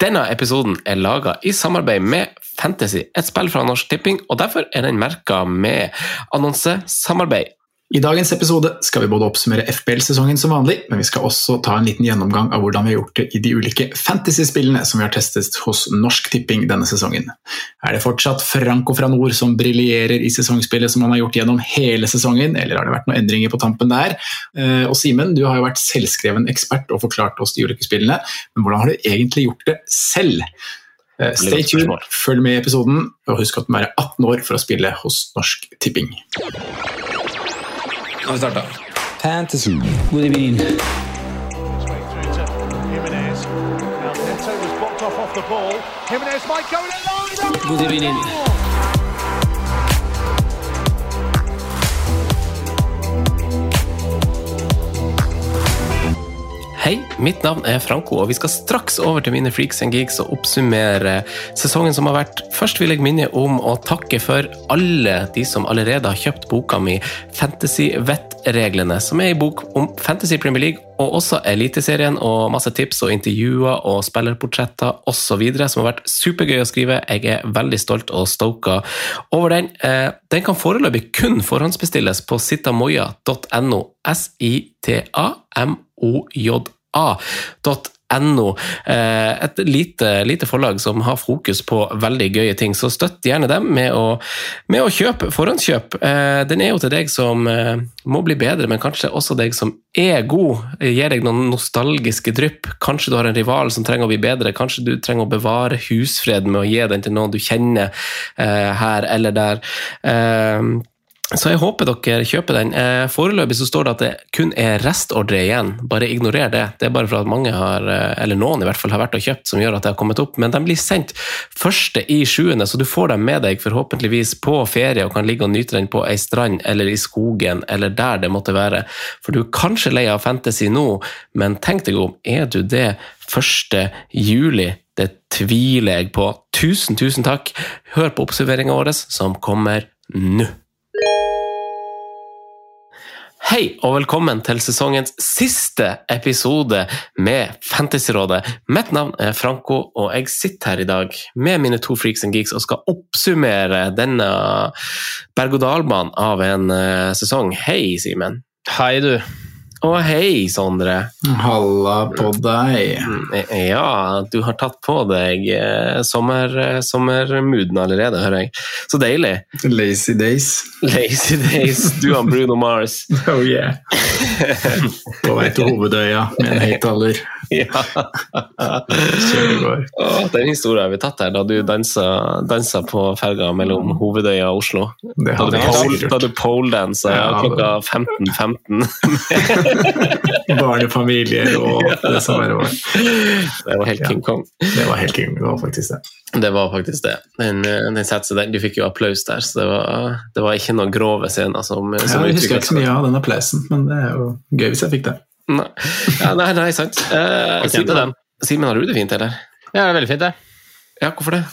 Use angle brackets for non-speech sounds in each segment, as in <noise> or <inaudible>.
Denne episoden er laga i samarbeid med Fantasy, et spill fra Norsk Tipping, og derfor er den merka med annonsesamarbeid. I dagens episode skal vi både oppsummere FBL-sesongen som vanlig, men vi skal også ta en liten gjennomgang av hvordan vi har gjort det i de ulike fantasy-spillene som vi har testet hos Norsk Tipping denne sesongen. Er det fortsatt Franco fra nord som briljerer i sesongspillet som han har gjort gjennom hele sesongen, eller har det vært noen endringer på tampen der? Eh, Og Simen, du har jo vært selvskreven ekspert og forklart oss de ulike spillene, men hvordan har du egentlig gjort det selv? Eh, Stay tuned, følg med i episoden, og husk at du må være 18 år for å spille hos Norsk Tipping. Kan vi starte? Fantasy. God evening. Jimenez. Now Hei, mitt navn er Franco, og vi skal straks over til mine freaks and geeks og oppsummere sesongen som har vært. Først vil jeg minne om å takke for alle de som allerede har kjøpt boka mi Fantasy-vettreglene, som er ei bok om Fantasy Premier League og også Eliteserien og masse tips og intervjuer og spillerportretter osv. som har vært supergøy å skrive. Jeg er veldig stolt og stoka over den. Eh, Den kan foreløpig kun forhåndsbestilles på sitamoya.no. S-I-T-A-M-O-J-A.no. Eh, Et lite, lite forlag som har fokus på veldig gøye ting, så støtt gjerne dem med å, med å kjøpe forhåndskjøp. Eh, Den er jo til deg som eh, må bli bedre, men kanskje også deg som er god. Gir deg noen nostalgiske drypp. Kanskje du har en rival som trenger å bli bedre. Kanskje du trenger å bevare husfreden med å gi den til noen du kjenner her eller der. Så jeg håper dere kjøper den. Eh, Foreløpig så står det at det kun er restordre igjen. Bare ignorer det. Det er bare for at mange har, eh, eller noen i hvert fall, har vært og kjøpt som gjør at det har kommet opp. Men de blir sendt første i sjuende, så du får dem med deg forhåpentligvis på ferie og kan ligge og nyte den på ei strand eller i skogen eller der det måtte være. For du er kanskje lei av fantasy nå, men tenk deg om, er du det 1. juli? Det tviler jeg på. Tusen, tusen takk. Hør på oppsummeringa vår som kommer nå. Hei og velkommen til sesongens siste episode med Fantasyrådet. Mitt navn er Franco, og jeg sitter her i dag med mine to freaks and geeks og skal oppsummere denne berg-og-dal-banen av en eh, sesong. Hei, Simen. Hei, du. Og hei, Sondre. Halla på deg. Mm, Ja, du har tatt på deg sommermooden sommer, eh, allerede, hører jeg. Så deilig. Lazy days. Lazy days, du og Bruno Mars. <laughs> Oh yeah. <laughs> På vei til Hovedøya med en høyttaler. <laughs> Ja. Åh, Den historien har vi tatt her, da du dansa, dansa på ferga mellom Hovedøya og Oslo. Det Da du, pole, da du poledansa Ja, klokka 15.15. <laughs> Barnefamilier og <laughs> det som verre var. Det var helt King Kong. Det var helt king, Kong, faktisk det. Det var faktisk det. Den, eh, den setter seg. Du fikk jo applaus der, så det var, det var ikke noen grove scener som, som Jeg husker ikke så mye av den applausen, men det er jo gøy hvis jeg fikk det. Nei, ja, nei, nei sant. Eh, Simen, Simen, har du det fint, eller? Ja, det er veldig fint, det. Ja, hvorfor det?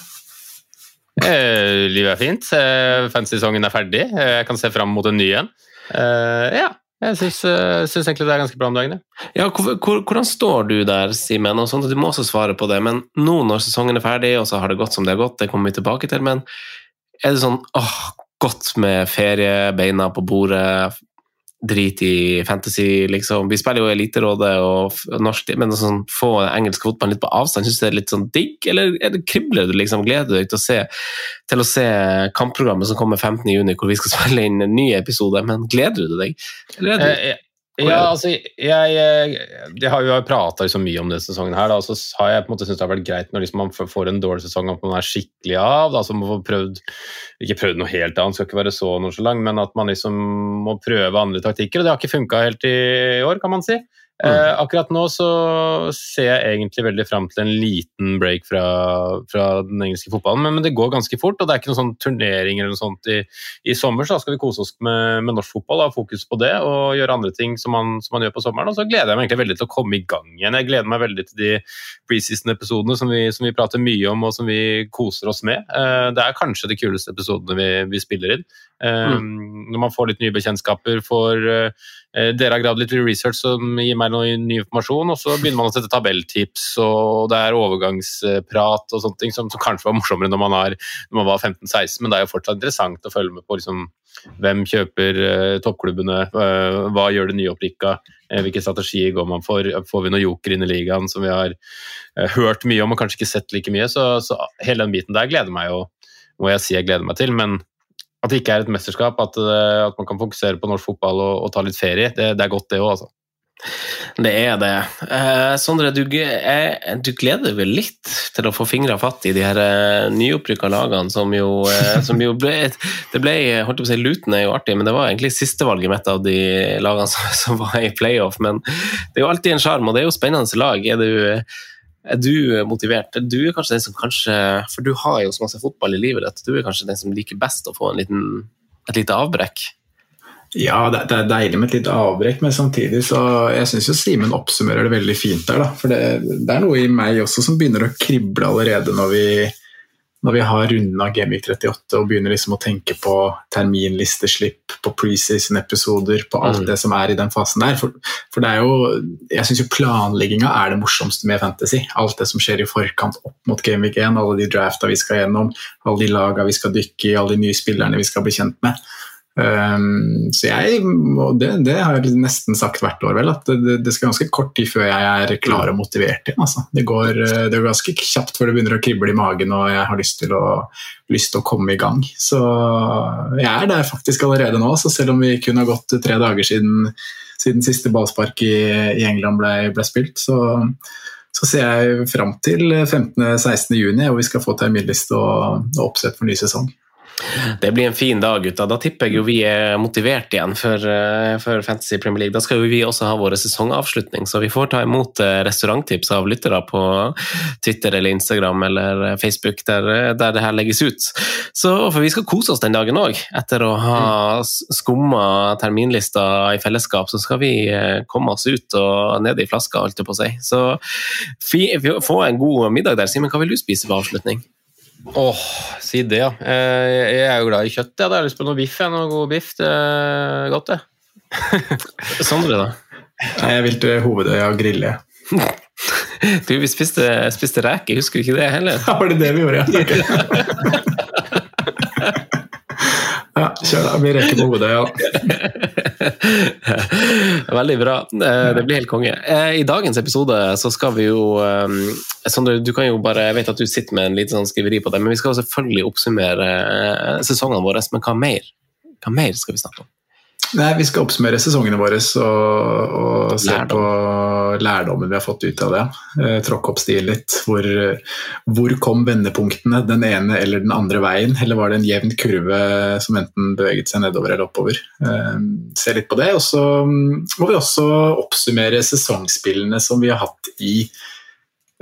Eh, livet er fint. Eh, Fantasy-sesongen er ferdig. Eh, jeg kan se fram mot en ny en. Eh, ja, jeg syns, eh, syns egentlig det er ganske bra om dagen. ja. Hvor, hvor, hvordan står du der, Simen? Og sånt, du må også svare på det. Men nå når sesongen er ferdig, og så har det gått som det har gått, det kommer vi tilbake til, men er det sånn åh, godt med feriebeina på bordet, drit i fantasy, liksom. Vi spiller jo Eliterådet og norsk, men sånn, få engelsk fotball litt på avstand, syns du det er litt sånn digg, eller er det kribler du liksom? Gleder du deg til å se, til å se kampprogrammet som kommer 15. juni, hvor vi skal <laughs> spille inn en ny episode, men gleder du deg? Eller er du Eh, Ja, altså, jeg, jeg, jeg har jo prata så mye om denne sesongen, her, da, så har jeg på en måte syntes det har vært greit når liksom man får- en dårlig sesong at man er skikkelig av. Da, så man får prøvd, ikke prøvd noe helt annet, skal ikke være så nonchalant, men at man liksom må prøve andre taktikker. og Det har ikke funka helt i år, kan man si. Eh, akkurat nå så ser jeg egentlig veldig fram til en liten break fra, fra den engelske fotballen, men, men det går ganske fort, og det er ikke noen sånn turnering eller noe sånt i, i sommer, så da skal vi kose oss med, med norsk fotball, ha fokus på det og gjøre andre ting som man, som man gjør på sommeren. Og så gleder jeg meg egentlig veldig til å komme i gang igjen. Jeg gleder meg veldig til de preseason-episodene som, vi- som vi prater mye om og som vi koser oss med. Eh, det er kanskje de kuleste episodene vi, vi spiller inn. Eh, Når man får litt nye bekjentskaper, får eh, Dere har gravd litt research som gir meg noe ny informasjon, og så begynner man å sette tabelltips, og det er overgangsprat og sånne ting som, som kanskje var morsommere når man, har, når man var 15-16, men det er jo fortsatt interessant å følge med på liksom, hvem kjøper uh, toppklubbene, uh, hva gjør det nyopprykka, uh, hvilke strategier går man for, får vi noen joker inn i ligaen som vi har eh, hørt mye om og kanskje ikke sett like mye, så, så hele den biten der gleder meg jo, må jeg si jeg gleder meg til, men at det ikke er et mesterskap, at, eh, at man kan fokusere på norsk fotball og, og ta litt ferie, det, det er godt det òg, altså. Det er det. Eh, Sondre, du, g- eh, du gleder vel litt til å få fingra fatt i de her eh, nyopprykka lagene som jo, eh, som jo ble Det ble, holdt jeg på å si, Luton er jo artig, men det var egentlig sistevalget mitt av de lagene som, som var i playoff. Men det er jo alltid en sjarm, og det er jo spennende lag. Er du, er du motivert? Du er kanskje den som kanskje For du har jo så masse fotball i livet ditt. Du er kanskje den som liker best å få en liten, et lite avbrekk? Ja, det er deilig med et lite avbrekk, men samtidig så Jeg syns jo Simen oppsummerer det veldig fint der, da. For det, det er noe i meg også som begynner å krible allerede når vi, når vi har runda Gamevik 38 og begynner liksom å tenke på terminlisteslipp, på preseason-episoder, på alt Mm. det som er i den fasen der. For, for det er jo Jeg syns jo planlegginga er det morsomste med fantasy. Alt det som skjer i forkant opp mot Gameweek 1, alle de drafta vi skal gjennom, alle de laga vi skal dykke i, alle de nye spillerne vi skal bli kjent med. Um, så jeg, og det, det har jeg nesten sagt hvert år, vel, at det, det skal ganske kort tid før jeg er klar og motivert igjen. Altså. Det, går, eh, det går ganske kjapt før det begynner å krible i magen og jeg har lyst til å, lyst til å komme i gang. Så jeg er der faktisk allerede nå, så selv om vi kun har gått tre dager siden, siden siste ballspark i, i England ble, ble spilt, så, så ser jeg fram til 15.-16. juni, hvor vi skal få terminliste og, og oppsett for ny sesong. Det blir en fin dag, gutta. Da tipper jeg jo vi er motivert igjen for, eh, for Fantasy Premier League. Da skal jo vi også ha vår sesongavslutning, så vi får ta imot eh, restauranttips av lyttere på Twitter eller Instagram eller eh, Facebook, der, der det her legges ut. Så, for vi skal kose oss den dagen òg. Etter å ha skumma terminlista i fellesskap, så skal vi komme oss ut og ned i flaska, holdt jeg på å si. Så få en god middag der. Simen, hva vil du spise ved avslutning? Åh, si det, ja. Eh, Jeg er jo glad i kjøtt. Jeg hadde lyst på noe biff. jeg. Noe god biff. Det er godt, det. <laughs> Sondre, da? Nei, Jeg vil til Hovedøya og grille. <laughs> Du, vi spiste, spiste reker, husker du ikke det heller? Ja, var det det vi gjorde, ja? <laughs> Ja, kjør da. Vi reker på Hovedøya. ja. <laughs> Veldig bra. Eh, Det blir helt konge. Eh, I dagens episode så skal vi jo eh, Sondre, du kan jo bare, jeg vet at du sitter med en liten sånn skriveri på det, men vi skal selvfølgelig oppsummere sesongene våre. Men hva mer? Hva mer skal vi snakke om? Nei, Vi skal oppsummere sesongene våre og, og se Lærdom. på lærdommen vi har fått ut av det. Eh, tråkke opp stien litt. Hvor, hvor kom vendepunktene den ene eller den andre veien? Eller var det en jevn kurve som enten beveget seg nedover eller oppover? Eh, se litt på det. Og så mm, må vi også oppsummere sesongspillene som vi har hatt i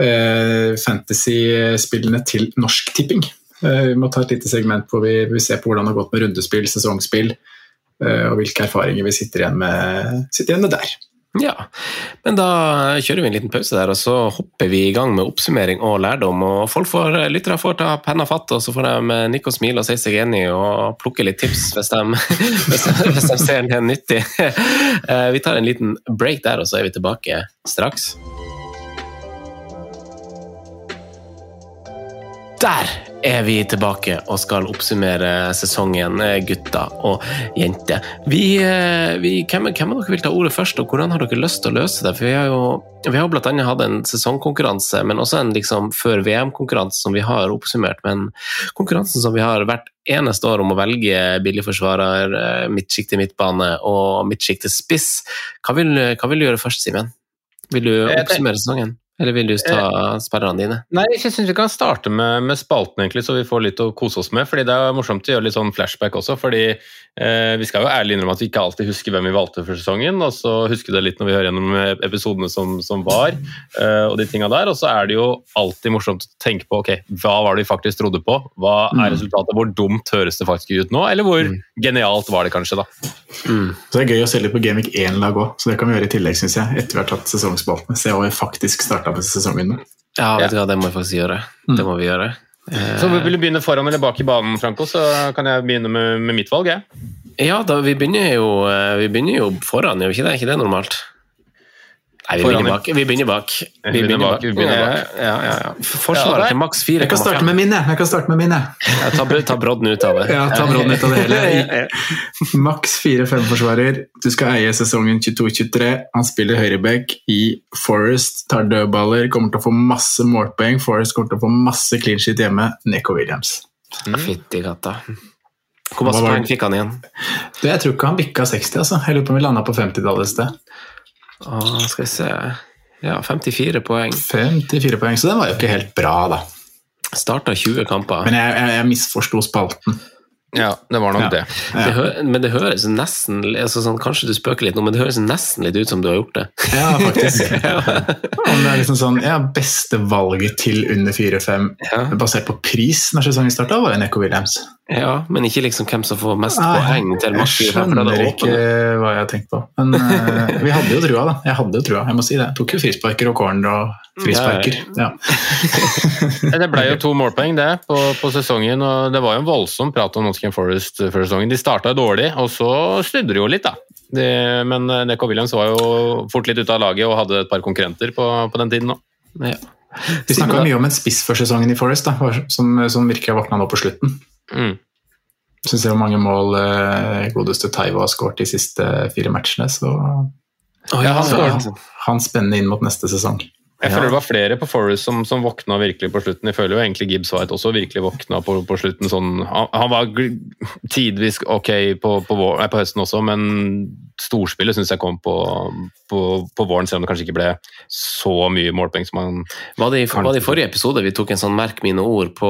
eh, fantasy-spillene til Norsk Tipping. Eh, vi må ta et lite segment hvor vi, vi ser på hvordan det har gått med rundespill, sesongspill. Eh, og hvilke erfaringer vi sitter igjen med, sitter igjen med der. Ja, men da kjører vi en liten pause der, og så hopper vi i gang med oppsummering og lærdom. og folk får, Lyttere får ta penna fatt, og så får de nikke og smile og si seg enig og plukke litt tips hvis de, <laughs> hvis de, ser det er nyttig. <laughs> Eh, Vi tar en liten break der, og så er vi tilbake straks. Der er vi tilbake og skal oppsummere sesongen, eh, gutter og jenter. Vi, eh, vi, hvem, hvem av dere vil ta ordet først, og hvordan har dere lyst til å løse det? For Vi har jo vi har blant annet hatt en sesongkonkurranse, men også en liksom før VM-konkurranse som vi har oppsummert. Men konkurransen som vi har hvert eneste år om å velge billigforsvarer, eh, midtsjikte midtbane og midtsjikte spiss. Hva vil, hva vil du gjøre først, Simen? Vil du oppsummere sesongen? Eller vil du ta spillerne dine? Nei, jeg syns vi kan starte med, med spalten, egentlig, så vi får litt å kose oss med. fordi Det er morsomt å gjøre litt sånn flashback også. fordi eh, Vi skal jo ærlig innrømme at vi ikke alltid husker hvem vi valgte for sesongen. og så husker det litt når vi hører gjennom episodene som, som var. eh, og de tinga der, og så er det jo alltid morsomt å tenke på ok, hva var det vi faktisk trodde på. Hva er Mm. resultatet? Hvor dumt høres det faktisk ut nå? Eller hvor genialt var det kanskje, da? Så det er gøy å se litt på Gamic 1-lag òg, så det kan vi gjøre i tillegg, syns jeg. Etter vi har tatt sesongspaltene. Se hva vi faktisk starta på sesongen med. Ja, vet du hva, det må vi faktisk gjøre. Det må vi gjøre. Eh, Så Vil du begynne foran eller bak i banen, Franco, så kan jeg begynne med, med mitt valg. jeg. Ja, da, vi, begynner jo, eh, vi begynner jo foran, gjør vi ikke det? Er ikke det normalt? Nei, vi begynner bak. Vi begynner bak. Vi begynner bak, vi begynner bak. Ja, ja, ja. Forsvaret til maks 4,5. Jeg kan starte med min, jeg. kan starte med min. Ja, ta, ta brodden ut av det. Ja, ta brodden ut av det hele. <laughs> Maks 4-5-forsvarer. Du skal eie sesongen 22-23. Han spiller høyreback i Forest, tar dødballer, kommer til å få masse målpoeng. Forest kommer til å få masse clean shit hjemme. Neko Williams. Fytti katta. Hvor masse poeng fikk han igjen? Du, jeg tror ikke han bikka 60, altså. Jeg lurer på om vi landa på 50-tallet et sted. Åh, skal vi se Ja, 54 poeng. 54 poeng, så den var jo ikke helt bra, da. Starta 20 kamper. Men jeg, jeg, jeg misforsto spalten. Ja, det var nok Ja. det. Det hø men det høres nesten altså sånn, Kanskje du spøker litt nå, men det høres nesten litt ut som du har gjort det. Ja, faktisk. <laughs> Om det er liksom sånn, ja, Beste valget til under 4-5 Ja. basert på pris når sesongen starta, var jo Neko Williams. Ja, men ikke liksom hvem som får mest Nei, poeng til jeg 4-5. Jeg skjønner er ikke hva jeg har tenkt på. Men uh, vi hadde jo trua, da. Jeg hadde jo trua, jeg må si det. Jeg tok jo frisparker og corner og frisparker. Ja. Det ble jo to målpoeng det på, på sesongen, og det var jo en voldsom prat om Nottingham Forest før sesongen. De starta dårlig, og så snudde de jo litt, da. De, men Neko Williams var jo fort litt ute av laget og hadde et par konkurrenter på, på den tiden òg. Ja. Vi snakka mye om en spiss før sesongen i Forest, da, som, som virkelig har våkna nå på slutten. Mm. Syns jeg hvor mange mål eh, godeste Taivo har skåret de siste fire matchene, så oh, ja, han han, han spennende inn mot neste sesong. Jeg Ja. føler det var flere på Forest som, som våkna virkelig på slutten. Jeg føler jo egentlig Gibbs White også virkelig våkna på, på slutten. Sånn, han, han var tidvis ok på, på, vår, nei, på høsten også, men storspillet syns jeg kom på, på, på våren, selv om det kanskje ikke ble så mye målpoeng som han Var det, i, var det i forrige episode vi tok en sånn merk mine ord på,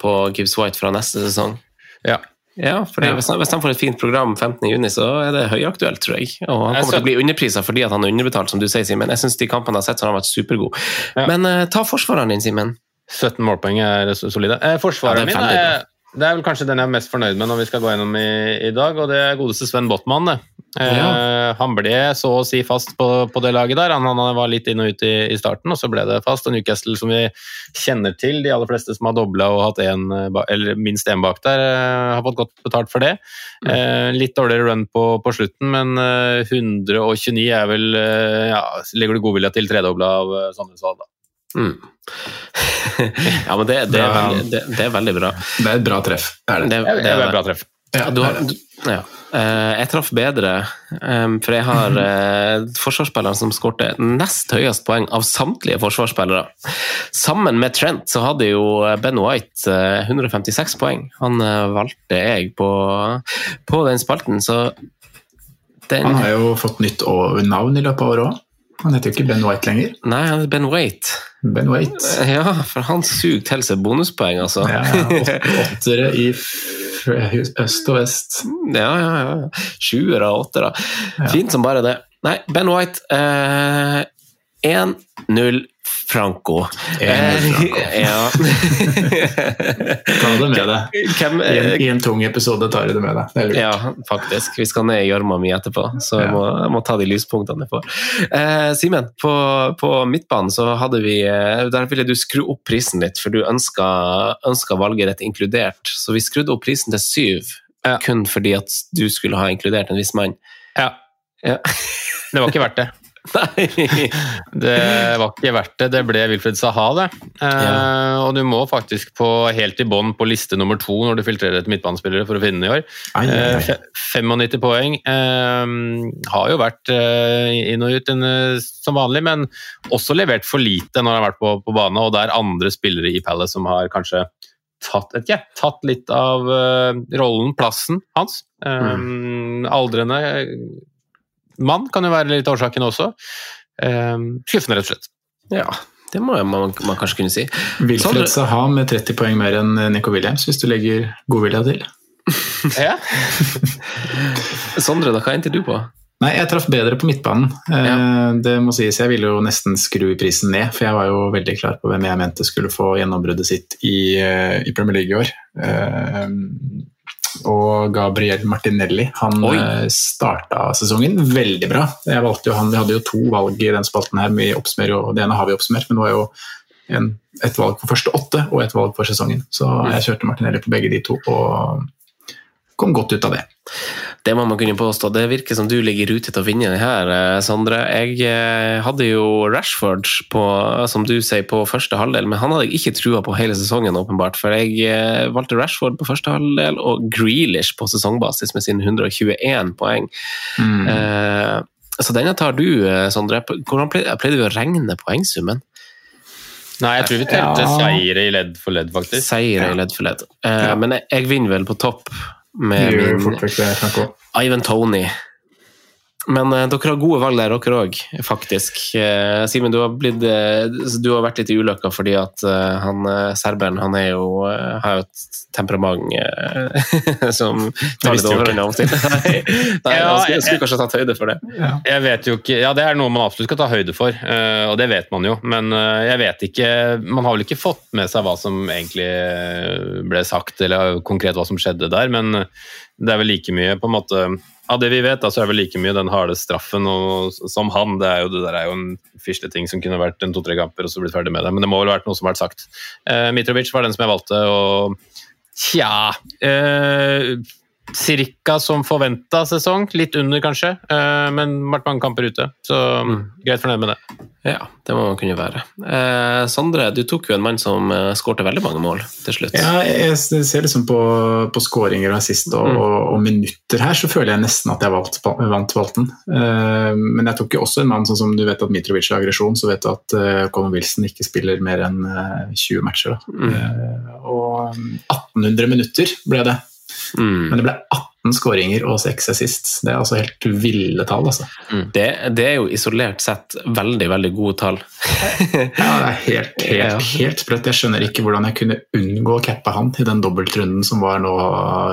på Gibbs White fra neste sesong? Ja. Ja, for det, hvis, han, hvis han får et fint program 15.6, så er det høyaktuelt, tror jeg. Og han kommer så- til å bli underprisa fordi han er underbetalt, som du sier, Simen. Jeg syns de kampene jeg har sett, så har han vært supergod. Ja. Men uh, ta forsvareren din, Simen. 17 målpoeng er solide. Eh, forsvareren Ja, min er, det er vel kanskje den jeg er mest fornøyd med når vi skal gå gjennom i, i dag, og det er godeste Sven Botman. det. Eh, Han ble så å si fast på, på det laget der. Han, han var litt inn og ut i, i starten, og så ble det fast. Og Newcastle, som vi kjenner til, de aller fleste som har dobla og hatt en, eh, eller minst én bak der, eh, har fått godt betalt for det. Eh, litt dårligere run på, på slutten, men eh, 129 er vel eh, ja, Legger du godvilja til tredobla av Sandnes Wahl, da. Mm. <laughs> ja, men det, det, er veldig, det, det er veldig bra. Det er et bra treff. Det er det. Det, Det er er et bra treff. Ja, Du har, du, ja. Eh, Jeg traff bedre, eh, for jeg har <laughs> eh, forsvarsspilleren som skårte nest høyest poeng av samtlige forsvarsspillere. Sammen med Trent så hadde jo Ben White eh, 156 poeng. Han eh, valgte jeg på, på den spalten, så den Han har jo fått nytt navn i løpet av året òg. Han heter jo ikke Ben White lenger. Nei, han er Ben Waite. Ben White. Ja, for han suger til seg bonuspoeng, altså. Ja, åt- Åttere i øst og vest. Ja, ja, ja. Sjuere og åttere. Fint som bare det. Nei, Ben White eh, 1-0 Franco. Franco. Eh, <laughs> ja. <laughs> Ta det med deg. Hvem, I en, eh, I en tung episode tar du det med deg. Det ja, faktisk. Vi skal ned i gjørma mi etterpå, så jeg Ja. må, jeg må ta de lyspunktene jeg får. Eh, Simen, på, på midtbanen så hadde vi eh, Der ville du skru opp prisen litt, for du ønska, ønska valget inkludert. Så vi skrudde opp prisen til syv, Ja. kun fordi at du skulle ha inkludert en viss mann. Ja. Ja. Det var ikke verdt det. Det var ikke verdt det. Det ble Wilfred Saha, det. Eh, og du må faktisk på helt i bånn på liste nummer to når du filtrerer etter midtbanespillere for å finne den i år. Ai, ai, ai. Eh, 95 poeng. Eh, har jo vært inn og ut en, som vanlig, men også levert for lite når han har vært på, på bane, og det er andre spillere i Palace som har kanskje tatt, ikke, tatt litt av rollen, plassen hans. Eh, Aldrende mann kan jo være litt årsaken også. Eh, skuffende, rett og slett. Ja, det må man, man kanskje kunne si. Wilfred Saha med 30 poeng mer enn Nico Williams, hvis du legger godvilja til. Ja. <laughs> Sondre, da, hva endte du på? Nei, jeg traff bedre på midtbanen. Ja. Det må sies, jeg ville jo nesten skru prisen ned, for jeg var jo veldig klar på hvem jeg mente skulle få gjennombruddet sitt i, eh, i Premier League i år. Og Gabriel Martinelli, han Oi. eh, starta sesongen veldig bra. Jeg valgte jo han, Vi hadde jo to valg i den spalten her, vi oppsummerer jo, det ene har vi oppsummert, men det var jo en, et valg for første åtte og et valg for sesongen. Så jeg kjørte Martinelli på begge de to og kom godt ut av det. Det må man kunne påstå. Det virker som du ligger i rute til å vinne den her, eh, Sondre. Jeg eh, hadde jo Rashford på, som du sier, på første halvdel, men han hadde jeg ikke trua på hele sesongen, åpenbart. For jeg eh, valgte Rashford på første halvdel og Grealish på sesongbasis med sine 121 poeng. Mm. Eh, så denne tar du, Sondre. Hvordan pleide, pleide du å regne poengsummen? Nei, jeg tror vi telte Ja. seire i ledd for ledd, faktisk. Seire i ledd for ledd. Eh, Ja. Men jeg, jeg vinner vel på topp med min. Ivan Tony. Men eh, dere har gode valg der, dere òg, faktisk. Eh, Simen, du, har eh, du har vært litt i ulykka fordi at eh, han, eh, serberen han er jo, eh, har jo et temperament <laughs> som tar litt overhånd av og til. <laughs> Nei, nei Ja, skulle, jeg- skulle kanskje tatt høyde for det. Jeg vet jo ikke, ja Det er noe man absolutt skal ta høyde for, eh, og det vet man jo. Men jeg vet ikke Man har vel ikke fått med seg hva som egentlig ble sagt, eller konkret hva som skjedde der, men det er vel like mye på en måte Av det vi vet, da, så er vel like mye den harde straffen og, som han. Det er jo, det der er jo en fisleting som kunne vært en to-tre kamper og så blitt ferdig med det. Men det må vel ha vært noe som har vært sagt. Eh, Mitrovic var den som jeg valgte, og tja eh, Cirka som forventa sesong. Litt under, kanskje, eh, men vært mange kamper ute. Så greit fornøyd med det. Ja, det må man kunne være. Eh, Sondre, du tok jo en mann som eh, skårte veldig mange mål til slutt. Ja, jeg jeg ser liksom på, på skåringer og assist og, og, og minutter her, så føler jeg nesten at jeg valgt, vant valten. Eh, men jeg tok jo også en mann sånn som du vet at Mitrovic har aggresjon, så vet du at uh, Colin Wilson ikke spiller mer enn uh, 20 matcher. Da. Eh, og um, 1800 minutter ble det. Mm. Men det ble 18 skåringer og 6 sist. Det er altså helt ville tall, altså. Det, det er jo isolert sett veldig, veldig gode tall. Ja, det er helt, <laughs> helt, helt sprøtt. Jeg skjønner ikke hvordan jeg kunne unngå å cappe han i den dobbeltrunden som var nå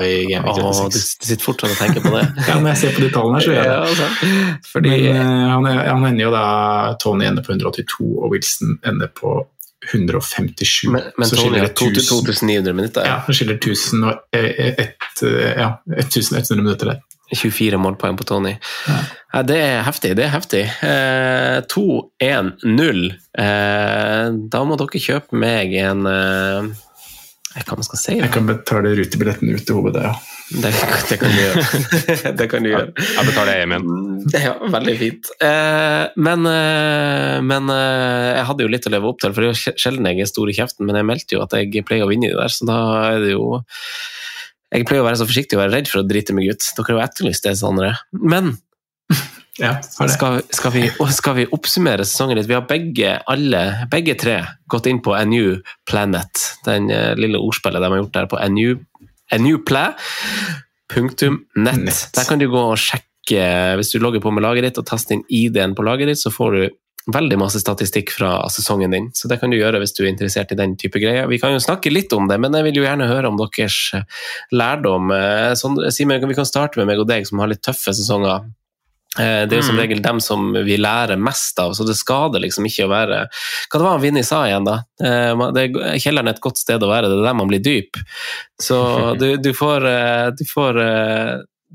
i Game Week Åh, du 36. sitter fortsatt og tenker på det. <laughs> Ja, når jeg ser på de tallene her, så gjør jeg det. Ja, sant. Fordi Men eh, han, han ender jo da Tony ender på 182, og Wilson ender på 157. Men, men Så skiller det 2900 minutter. Ja, det skiller 1000 og eh, eh, ja, 1100 minutter der. 24 målpoeng på Tony. Ja, det er heftig. Det er heftig. Eh, 2-1-0. Eh, da må dere kjøpe meg en eh, Hva man skal si? Jeg kan betale rutebilletten ut til hovedet, ja. Det, det kan du gjøre. <laughs> det kan du gjøre. Jeg betaler hjem igjen. Ja, veldig fint. Eh, men eh, men eh, jeg hadde jo litt å leve opp til, for det er jo sjelden jeg er stor i kjeften, men jeg meldte jo at jeg pleier å vinne i det der, så da er det jo Jeg pleier å være så forsiktig og være redd for å drite meg ut. Dere har jo etterlyst det, Sondre. Men ja skal, skal, vi, skal vi oppsummere sesongen litt? Vi har begge, alle, begge tre gått inn på A New Planet, den eh, lille ordspillet de har gjort der på A New, A New Play. Punktum nett. Nett. Der kan du gå og sjekke, hvis du logger på med laget ditt og taster inn ID-en på laget ditt, så får du veldig masse statistikk fra sesongen din. Så det kan du gjøre hvis du er interessert i den type greier. Vi kan jo snakke litt om det, men jeg vil jo gjerne høre om deres lærdom. Eh, Simen, vi kan starte med meg og deg som har litt tøffe sesonger. Eh, Det er jo som regel dem som vi lærer mest av, så det skader liksom ikke å være Hva det var Vinni sa igjen, da? Eh, det er- Kjelleren er et godt sted å være, det er der man blir dyp. Så <laughs> du, du får, eh, du får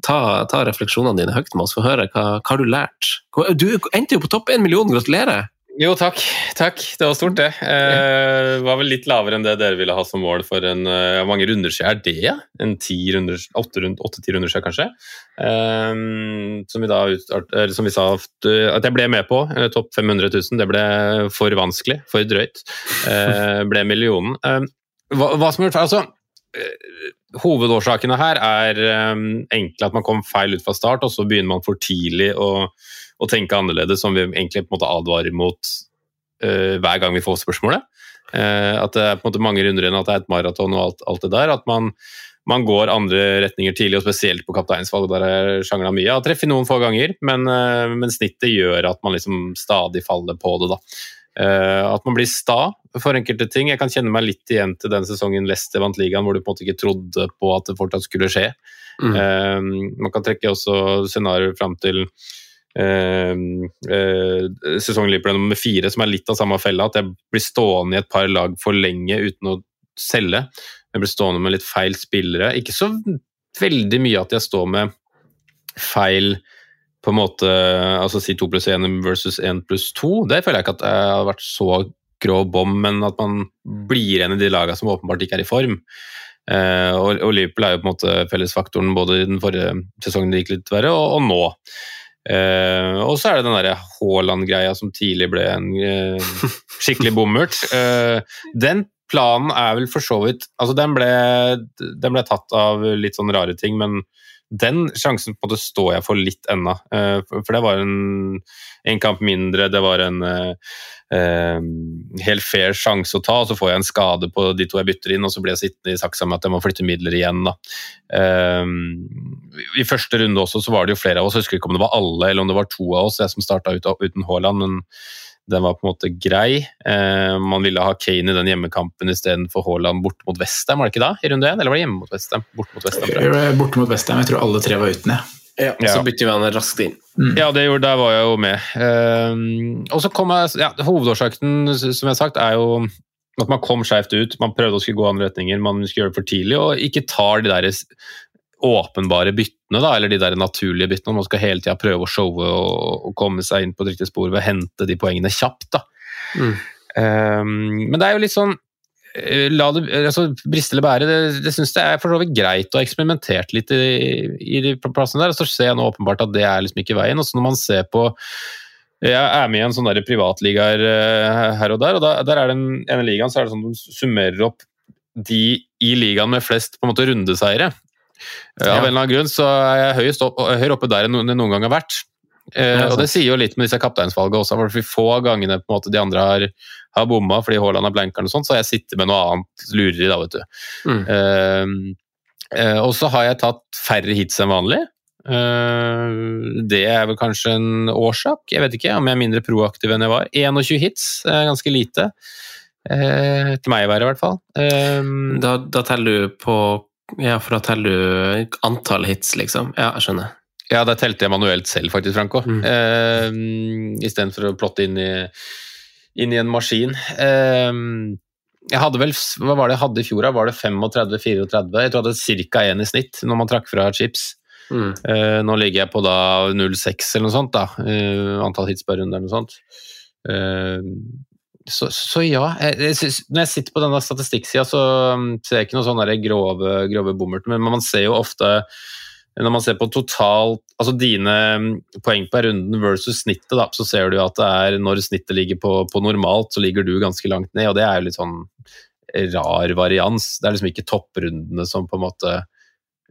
ta, ta refleksjonene dine høyt med oss, få høre hva, hva har du lært. Du endte jo på topp én million, gratulerer! Jo, takk. Takk. Det var stort, det. Eh, var vel litt lavere enn det dere ville ha som mål for en uh, mange runder siden. Er det, ja? En åtte-ti runder siden, kanskje? Eh, som, vi da, som vi sa at jeg ble med på. Eh, Topp 500 000. Det ble for vanskelig, for drøyt. Eh, ble millionen. Eh, hva, hva, som har gjort feil? Altså, hovedårsakene her er enkle. At man kom feil ut fra start, og så begynner man for tidlig å å tenke annerledes, som vi egentlig på en måte advarer mot uh, hver gang vi får spørsmålet. Uh, at det er på en måte mange runder igjen, at det er et maraton og alt, alt det der. At man, man, går andre retninger tidlig, og spesielt på kapteinsvalg, der jeg sjangla mye. Jeg har treffet noen få ganger, men, uh, men, snittet gjør at man liksom stadig faller på det. da. at man blir sta for enkelte ting. Jeg kan kjenne meg litt igjen til den sesongen Leicester vant ligaen, hvor du på en måte ikke trodde på at det fortsatt skulle skje. Mm. man kan trekke også scenarioer fram til eh, eh, sesongen nummer fire, som er litt av samme fella. At jeg blir stående i et par lag for lenge uten å selge. Jeg blir stående med litt feil spillere. Ikke så veldig mye at jeg står med feil på en måte, altså si 2 pluss 1 versus 1 pluss 2. Det føler jeg ikke at jeg har vært så grå bom, men at man blir igjen i de lagene som åpenbart ikke er i form. Eh, og, og Liverpool er jo på en måte fellesfaktoren både i den forrige sesongen det gikk litt verre, og, og nå. Uh, og så er det den derre Haaland-greia som tidlig ble en uh, skikkelig <laughs> bommert. Uh, den planen er vel for så vidt Altså, den ble, den ble, tatt av litt sånn rare ting, men den sjansen på en måte står jeg for litt ennå. For, det var en, en, kamp mindre, det var en helt fair sjanse å ta, og så får jeg en skade på de to jeg bytter inn, og så blir jeg sittende i saksa med at jeg må flytte midler igjen. da. I første runde også så var det jo flere av oss, jeg husker ikke om det var alle eller om det var to av oss jeg som starta ut, uten Haaland, men den var på en måte grei. Eh, man ville ha Kane i den hjemmekampen istedenfor Haaland borte mot Westham, var det ikke da? i runde 1, eller var det hjemme mot Westham? Borte mot Westham, Borte mot Westham, jeg tror alle tre var uten, ja. Ja, ja. Så bytter vi han raskt inn. Mm. Ja, det gjorde, der var jeg jo med. Uh, og så kom jeg, ja, Hovedårsaken som jeg har sagt, er jo at man kom skjevt ut. Man prøvde å skulle gå andre retninger, man skulle gjøre det for tidlig og ikke tar de der åpenbare byttene, da, eller de der naturlige byttene. Man skal hele tida prøve å showe og, og, komme seg inn på et riktig spor ved å hente de poengene kjapt. da. Mm. Um, men det er jo litt sånn eh, La det altså, briste eller bære. Det, det syns jeg er for så vidt greit å ha eksperimentert litt i, i de plassene der. og Så ser jeg nå åpenbart at det er liksom ikke veien. og så når man ser på jeg er med i en sånn privatligaer uh, her og der, og da, der er det en, ene ligaen så er det sånn at de summerer opp de i ligaen med flest på en måte rundeseiere. Ja. Av en eller annen grunn så er jeg høyest opp, høyere oppe der enn det noen gang har vært. Eh, og Det sier jo litt med disse kapteinsvalgene også, for få gangene på en måte de andre har, har bomma fordi Haaland er blankeren og sånt, så har jeg sittet med noe annet lureri da, vet du. Mm. Eh, eh, og så har jeg tatt færre hits enn vanlig. Eh, det er vel kanskje en årsak, jeg vet ikke om jeg er mindre proaktiv enn jeg var. 21 hits, er ganske lite. Eh, til meg i hvert fall. Eh, da, da teller du på ja, for da teller du antall hits, liksom. Ja, jeg skjønner. Ja, det telte jeg manuelt selv, faktisk, Franco. Mm. Eh, Istedenfor å plotte inn i, inn i en maskin. Eh, jeg hadde vel, Hva var det jeg hadde i fjor? Var det 35-34? Jeg tror jeg hadde ca. én i snitt når man trakk fra chips. Mm. Eh, nå ligger jeg på da 0,6 eller noe sånt, da. Eh, antall hits per runde eller noe sånt. Så, så, ja. Jeg, når jeg sitter på denne statistikksida, så um, ser jeg ikke noen sånne grove, grove bommert, men man ser jo ofte når man ser på totalt Altså dine um, poeng per runden versus snittet, da, så ser du at det er når snittet ligger på, på, normalt, så ligger du ganske langt ned, og det er jo litt sånn rar varians. Det er liksom ikke topprundene som på en måte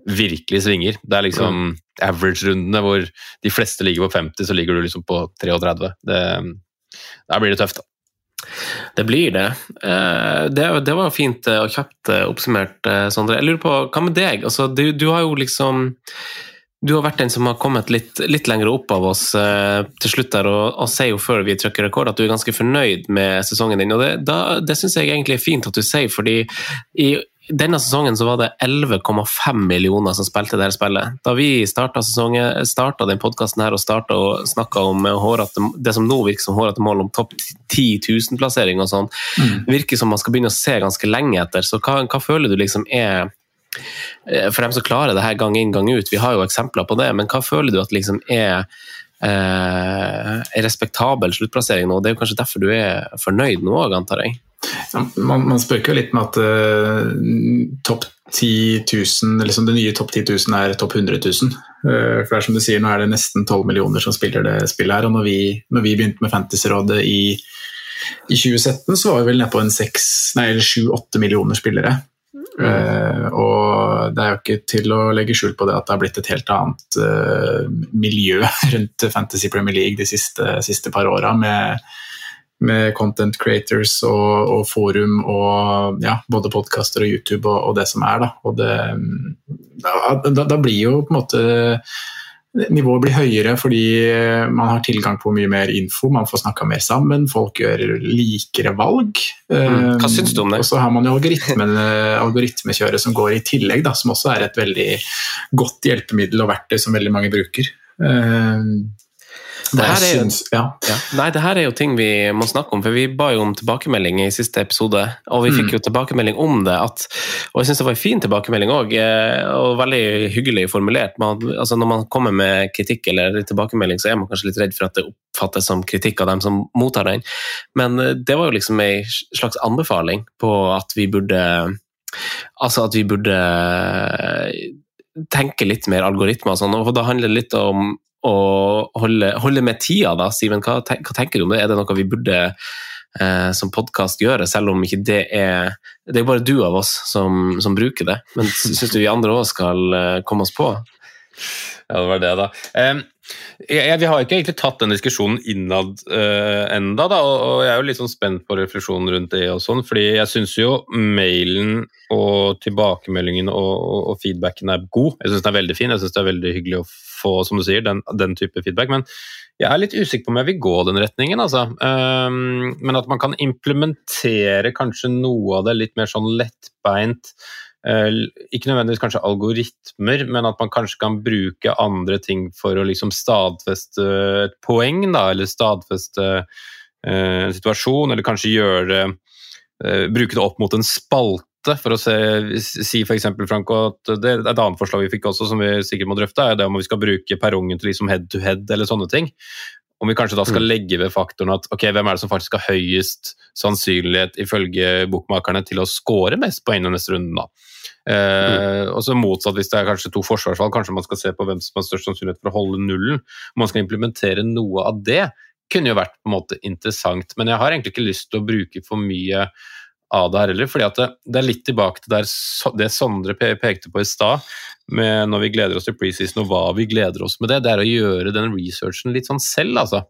virkelig svinger. Det er liksom mm. average-rundene hvor de fleste ligger på 50, så ligger du liksom på 33. Det, der da blir det tøft, da. Det blir det. Eh, det, det var fint eh, og kjapt eh, oppsummert, Sondre. Jeg lurer på, hva med deg? Altså, du, du, har jo liksom du har vært den som har kommet litt, litt lenger opp av oss til slutt der, og, og sier jo før vi trykker rekord at du er ganske fornøyd med sesongen din. og Det, da, det syns jeg egentlig er fint at du sier, fordi i denne sesongen så var det 11,5 millioner som spilte det spillet. Da vi starta, den podkasten og starta og snakka om hårete, det som nå virker som hårete mål om topp 10 000-plassering og sånn, mm. virker som man skal begynne å se ganske lenge etter. Så hva, hva føler du liksom er eh, For dem som klarer det her gang inn, gang ut, vi har jo eksempler på det, men hva føler du at liksom er eh, respektabel sluttplassering nå. Det er jo kanskje derfor du er fornøyd nå òg, antar jeg? Ja, man, man spøker jo litt med at uh, topp 10 000, liksom det nye topp 10 000 er topp 100 000. Uh, for det er som du sier, Nå er det nesten 12 millioner som spiller det spillet her. og Når vi, når vi begynte med Fantasyrådet i, i 2017, så var vi vel nede på en 7-8 millioner spillere. Uh, og det er jo ikke til å legge skjul på det at det har blitt et helt annet uh, miljø <laughs> rundt Fantasy Premier League de siste, siste par åra, med, med, content creators og, og forum og ja, både podkaster og YouTube og, og, det som er. Da. Og det, da, da, blir jo på en måte Nivået blir høyere fordi man har tilgang på mye mer info, man får snakka mer sammen, folk gjør likere valg. Mm. Hva syns du om det? Og så har man jo algoritmekjøret som går i tillegg, da, som også er et veldig godt hjelpemiddel og verktøy som veldig mange bruker. Det her, er, ja. Ja. Nei, det her er jo ting vi må snakke om, for vi ba jo om tilbakemelding i siste episode. Og vi fikk mm. jo tilbakemelding om det, at, og jeg syns det var en fin tilbakemelding òg, eh, og veldig hyggelig formulert. Man, altså når man kommer med kritikk eller tilbakemelding, så er man kanskje litt redd for at det oppfattes som kritikk av dem som mottar den, men eh, det var jo liksom ei slags anbefaling på at vi burde Altså at vi burde tenke litt mer algoritmer og sånn, og da handler det litt om å holde, holde med tida, da. Simen, hva, hva, tenker du om det? Er det noe vi burde eh, som podkast gjøre, selv om ikke det er Det er bare du av oss som, som bruker det, men <laughs> syns du vi andre òg skal eh, komme oss på? Ja, det var det, da. Um, jeg, vi har ikke egentlig tatt den diskusjonen innad uh, enda, da, og, og, jeg er jo litt sånn spent på refleksjonen rundt det. og sånn, fordi jeg syns jo mailen og tilbakemeldingen og, og, og, feedbacken er god. Jeg syns den er veldig fin, jeg syns det er veldig hyggelig å få som du sier, den, den, type feedback. Men jeg er litt usikker på om jeg vil gå den retningen. Altså. Um, men at man kan implementere kanskje noe av det litt mer sånn lettbeint. Uh, ikke nødvendigvis kanskje algoritmer, men at man kanskje kan bruke andre ting for å liksom stadfeste et poeng, da, eller stadfeste uh, en situasjon, eller kanskje gjøre uh, Bruke det opp mot en spalte for å se, si f.eks. Franco, at det er et annet forslag vi fikk også, som vi sikkert må drøfte, er det om vi skal bruke perrongen til liksom head to head eller sånne ting. Om vi kanskje da skal mm. legge ved faktoren at ok, hvem er det som faktisk har høyest sannsynlighet ifølge bokmakerne til å score mest poeng i neste runde, da. Eh, mm. og så Motsatt, hvis det er kanskje to forsvarsvalg, kanskje man skal se på hvem som har størst sannsynlighet for å holde nullen. Om man skal implementere noe av det, kunne jo vært på en måte interessant. Men jeg har egentlig ikke lyst til å bruke for mye av det her heller. fordi det, det, er litt tilbake til der, det Sondre pekte på i stad, når vi gleder oss til preseason og hva vi gleder oss med det. Det er å gjøre den researchen litt sånn selv, altså.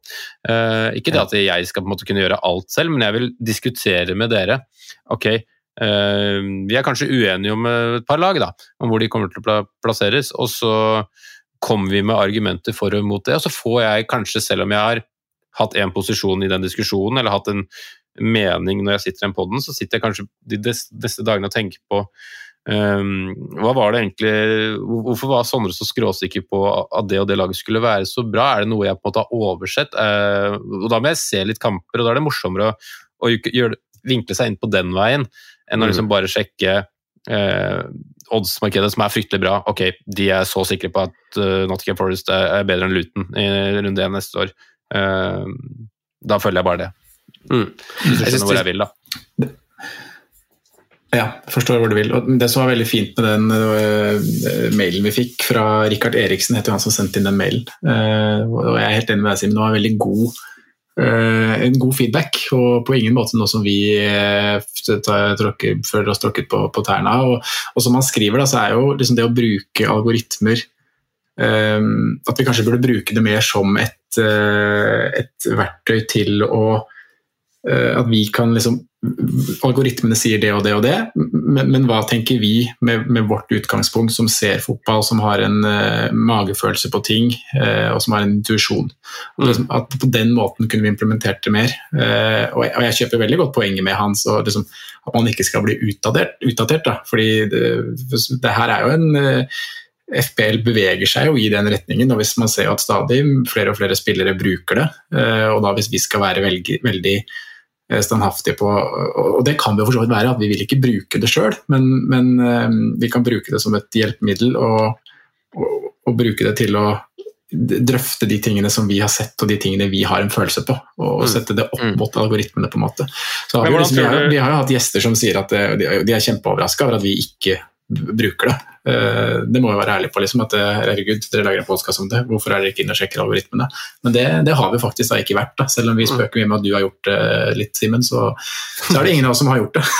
Eh, ikke det at jeg skal på en måte kunne gjøre alt selv, men jeg vil diskutere med dere. Ok, eh, vi er kanskje uenige om et par lag, da, om hvor de kommer til å plasseres. og så kommer vi med argumenter for og imot det, og så får jeg kanskje, selv om jeg har hatt én posisjon i den diskusjonen, eller hatt en mening når jeg sitter i den poden, så sitter jeg kanskje de neste dagene og tenker på um, hva var det egentlig, Hvorfor var Sondre så skråsikker på at det og det laget skulle være så bra? Er det noe jeg på en måte har oversett? Uh, og Da må jeg se litt kamper, og da er det morsommere å, å gjøre, vinkle seg inn på den veien enn å liksom bare sjekke uh, oddsmarkedet som er fryktelig bra. Ok, de er så sikre på at uh, Nottingham Forest er bedre enn Luton i runde én neste år. Uh, da følger jeg bare det. Mm. Jeg skjønner hvor jeg vil, da. Ja, forstår hvor du vil. Og det som var veldig fint med den uh, mailen vi fikk fra Rikard Eriksen, heter han som sendte inn den mailen. Uh, og jeg er helt enig med deg, Simen. Det var veldig god, uh, en god feedback, og på ingen måte noe som vi tråkker, føler oss tråkket på, på tærne av. Og, og, som han skriver, da, så er jo liksom det å bruke algoritmer At vi kanskje burde bruke det mer som et, et verktøy til å at vi kan liksom Algoritmene sier det og det og det, men, men hva tenker vi med, med, vårt utgangspunkt, som ser fotball, som har en uh, magefølelse på ting, uh, og som har en intuisjon? Liksom, at på den måten kunne vi implementert det mer. Uh, og, jeg, og, jeg, kjøper veldig godt poenget med hans, og liksom, at man ikke skal bli utdatert. utdatert da, fordi det, det, her er jo en FPL beveger seg jo i den retningen, og hvis man ser at stadig flere og flere spillere bruker det, og da hvis vi skal være veldig, veldig Eh, standhaftige på Og det kan jo for så vidt være, at vi vil ikke bruke det sjøl, men, men, eh, vi kan bruke det som et hjelpemiddel og, og, og, bruke det til å drøfte de tingene som vi har sett, og de tingene vi har en følelse på. Og, Mm. sette det opp Mm. mot algoritmene, på en måte. Så har vi, liksom, vi, har, vi har jo hatt gjester som sier at det, de, de er kjempeoverraska over at vi ikke bruker det. Eh, Det må vi være ærlige på. liksom, at eh, herregud, dere lager en podkast om det, hvorfor er dere ikke inne og sjekker algoritmene? Men det, det har vi faktisk da ikke vært. da, Selv om vi spøker mye med at du har gjort det litt, Simen, så, så er det ingen av oss som har gjort det. <laughs>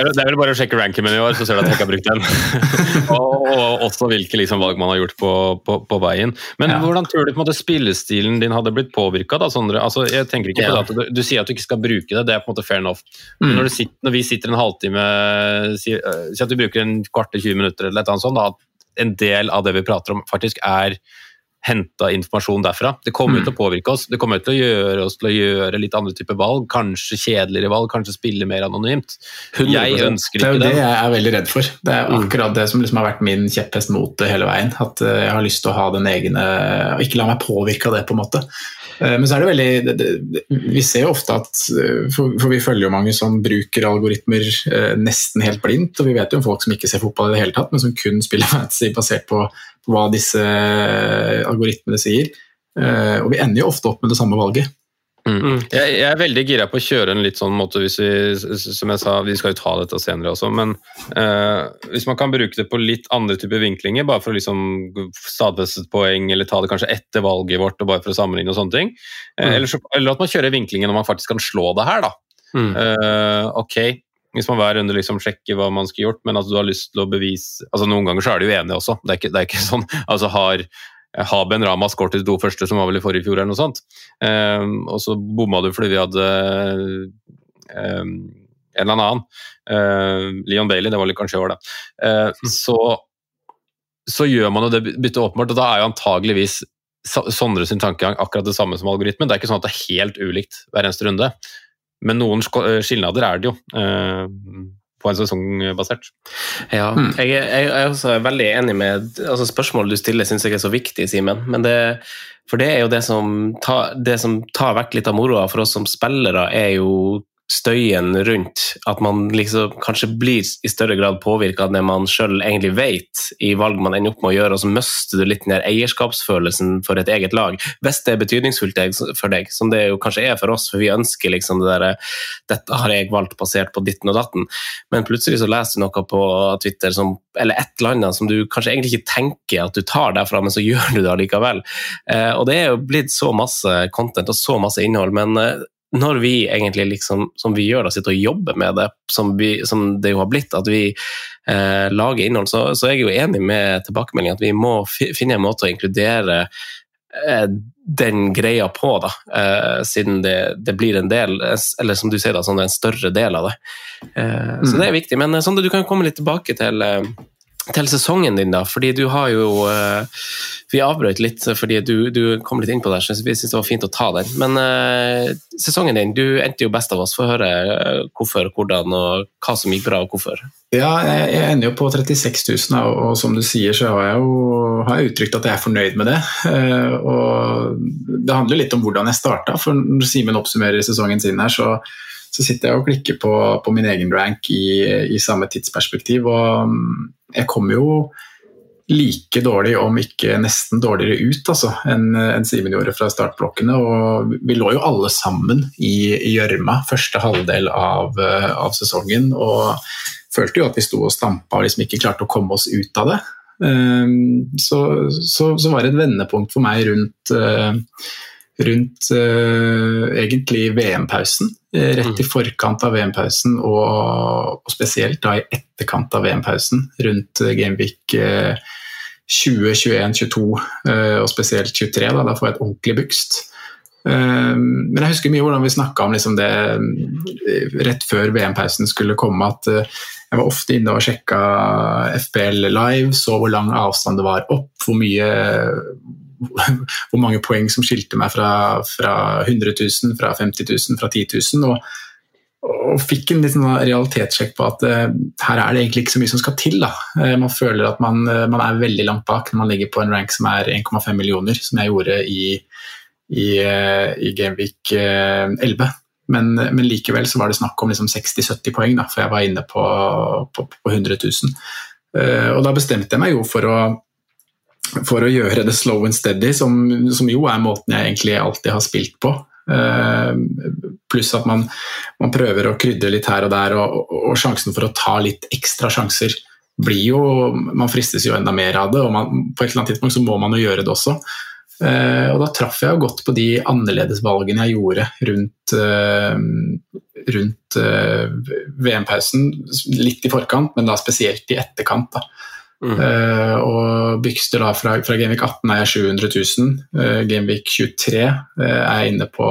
Det er vel bare å sjekke ranken i år, så ser du at jeg ikke har brukt den. <laughs> og, og også hvilke liksom, valg man har gjort på, på, på veien. Men Ja. hvordan tror du på en måte spillestilen din hadde blitt påvirka? Altså, jeg tenker ikke på Ja. det at du, du sier at du ikke skal bruke det, det er på en måte fair enough. Men Mm. når, du sitter, når vi sitter en halvtime, si, eh, si at du bruker en kvart til 20 minutter, et eller annet sånt, da, at en del av det vi prater om faktisk er henta informasjon derfra. Det kommer Mm. til å påvirke oss. Det kommer til å gjøre oss til å gjøre litt andre typer valg. Kanskje kjedeligere valg, kanskje spille mer anonymt. 100%. Jeg ønsker ikke Det Det er jo det jeg er veldig redd for. Det er akkurat det som liksom har vært min kjepphest mot det hele veien. At eh, jeg har lyst til å ha den egne Ikke la meg påvirke av det, på en måte. Eh, Men så er det veldig det, det, Vi ser jo ofte at eh, for, for vi følger jo mange som bruker algoritmer nesten helt blindt. Og vi vet jo om folk som ikke ser fotball i det hele tatt, men som kun spiller <laughs> fantasy basert på hva disse eh, algoritmene sier. Eh, Og vi ender jo ofte opp med det samme valget. Mm. Jeg, jeg er veldig gira på å kjøre en litt sånn måte hvis vi, som jeg sa, vi skal jo ta dette senere også, men eh, hvis man kan bruke det på litt andre typer vinklinger, bare for å liksom stadfeste et poeng, eller ta det kanskje etter valget vårt, og bare for å sammenligne og sånne ting, eh, Mm. eller, så, eller at man kjører vinklingen når man faktisk kan slå det her, da. Mm. Eh, ok, hvis man hver runde liksom sjekker hva man skulle gjort, men at du har lyst til å bevise altså Noen ganger så er de uenige også. Det er ikke, det er ikke <laughs> sånn altså har, Haben Rama skåret de to første, som var vel i forrige fjor, eller noe sånt. Um, og så bomma du fordi vi hadde um, en eller annen. Uh, Leon Bailey, det var litt kanskje i år, det. Uh, så, så gjør man jo det byttet åpenbart, og da er jo antageligvis Sondre sin tankegang akkurat det samme som algoritmen. Det er ikke sånn at det er helt ulikt hver eneste runde. Men noen eh, skilnader er det jo, eh, på en sesongbasert. Ja, jeg, er- jeg er også veldig enig med altså Spørsmålet du stiller, syns jeg er så viktig, Simen. Men det, for det er jo det som, tar, det som tar vekk litt av moroa for oss som spillere, er jo støyen rundt at man liksom kanskje blir i større grad påvirka av det man sjøl egentlig vet i valg man ender opp med å gjøre, og så mister du litt den eierskapsfølelsen for et eget lag. Hvis det er betydningsfullt for deg, som det jo kanskje er for oss, for vi ønsker liksom det derre Dette har jeg valgt basert på ditten og datten. Men plutselig så leser du noe på Twitter som, eller et eller annet som du kanskje egentlig ikke tenker at du tar derfra, men så gjør du det allikevel. Eh, og det er jo blitt så masse content og så masse innhold, men eh, når vi egentlig liksom, som vi gjør da, sitter og jobber med det, som, vi, som det jo har blitt, at vi eh, lager innhold, så, så er jeg jo enig med tilbakemeldingen at vi må finne en måte å inkludere eh, den greia på, da, eh, siden det, det blir en del, eller som du sier, da, sånn en større del av det. Eh, Så det er viktig. Men eh, Sondre, du kan komme litt tilbake til, eh, til sesongen din, da. Fordi du har jo eh, Vi avbrøt litt fordi du, du kom litt inn på det, så vi syntes det var fint å ta den. Men uh, sesongen din, du endte jo best av oss. Få høre eh, hvorfor, hvordan og hva som gikk bra, og hvorfor. Ja, jeg, jeg ender jo på 36 000, og, og som du sier, så har jeg jo har jeg uttrykt at jeg er fornøyd med det. Uh, og det handler litt om hvordan jeg starta, for når Simen oppsummerer sesongen sin her, så, så sitter jeg og klikker på, på min egen rank i, i samme tidsperspektiv, og mm, jeg kommer jo like dårlig, om ikke nesten dårligere ut, altså, enn en Simen gjorde fra startblokkene. Og vi lå jo alle sammen i gjørma første halvdel av, eh, av sesongen. og følte jo at vi sto og stampa og liksom ikke klarte å komme oss ut av det. Um, så, så, så var det et vendepunkt for meg rundt, uh, rundt uh, egentlig VM-pausen. Eh, Rett i forkant av VM-pausen, og, og spesielt da i etterkant av VM-pausen, rundt uh, Gameweek uh, 20, 21, 22 og spesielt 23. Da, da får jeg et ordentlig bygst. Men jeg husker mye hvordan vi snakka om liksom det rett før VM-pausen skulle komme, at jeg var ofte inne og sjekka FPL live, så hvor lang avstand det var opp, hvor mye hvor mange poeng som skilte meg fra, fra 100 000, fra 50 000, fra 10 000. Og, og fikk en liten realitetssjekk på at uh, her er det egentlig ikke så mye som skal til. Da. Uh, man føler at man, uh, man, er veldig langt bak når man ligger på en rank som er 1,5 millioner, som jeg gjorde i, i, i Gameweek 11. Men, men, likevel så var det snakk om liksom 60-70 poeng, da, for jeg var inne på, på, på 100 000. Uh, og da bestemte jeg meg jo for å for å gjøre det slow and steady, som, som jo er måten jeg egentlig alltid har spilt på. Uh, pluss at man, man, prøver å krydre litt her og der, og, og, sjansen for å ta litt ekstra sjanser blir jo Man fristes jo enda mer av det, og man, på et eller annet tidspunkt så må man jo gjøre det også. Uh, og da traff jeg jo godt på de annerledesvalgene jeg gjorde rundt, uh, rundt VM-pausen. Litt i forkant, men da spesielt i etterkant. da Uh, og Bykster da fra, fra Genvik 18 er jeg 700 000. Uh, Genvik 23 uh, er inne på,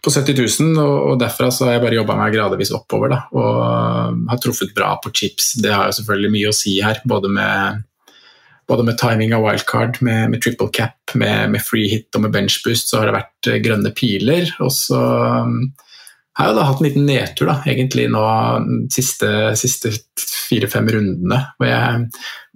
på 70 000, og, og derfra så har jeg bare jobba meg gradvis oppover. Da, og uh, har truffet bra på chips. Det har jo selvfølgelig mye å si her, både med, både med timing av wildcard, med, med triple cap, med, med, free hit og med bench boost, så har det vært uh, grønne piler. og så um, har jeg da hatt en liten nedtur, da, egentlig nå de siste, siste fire-fem rundene. Hvor jeg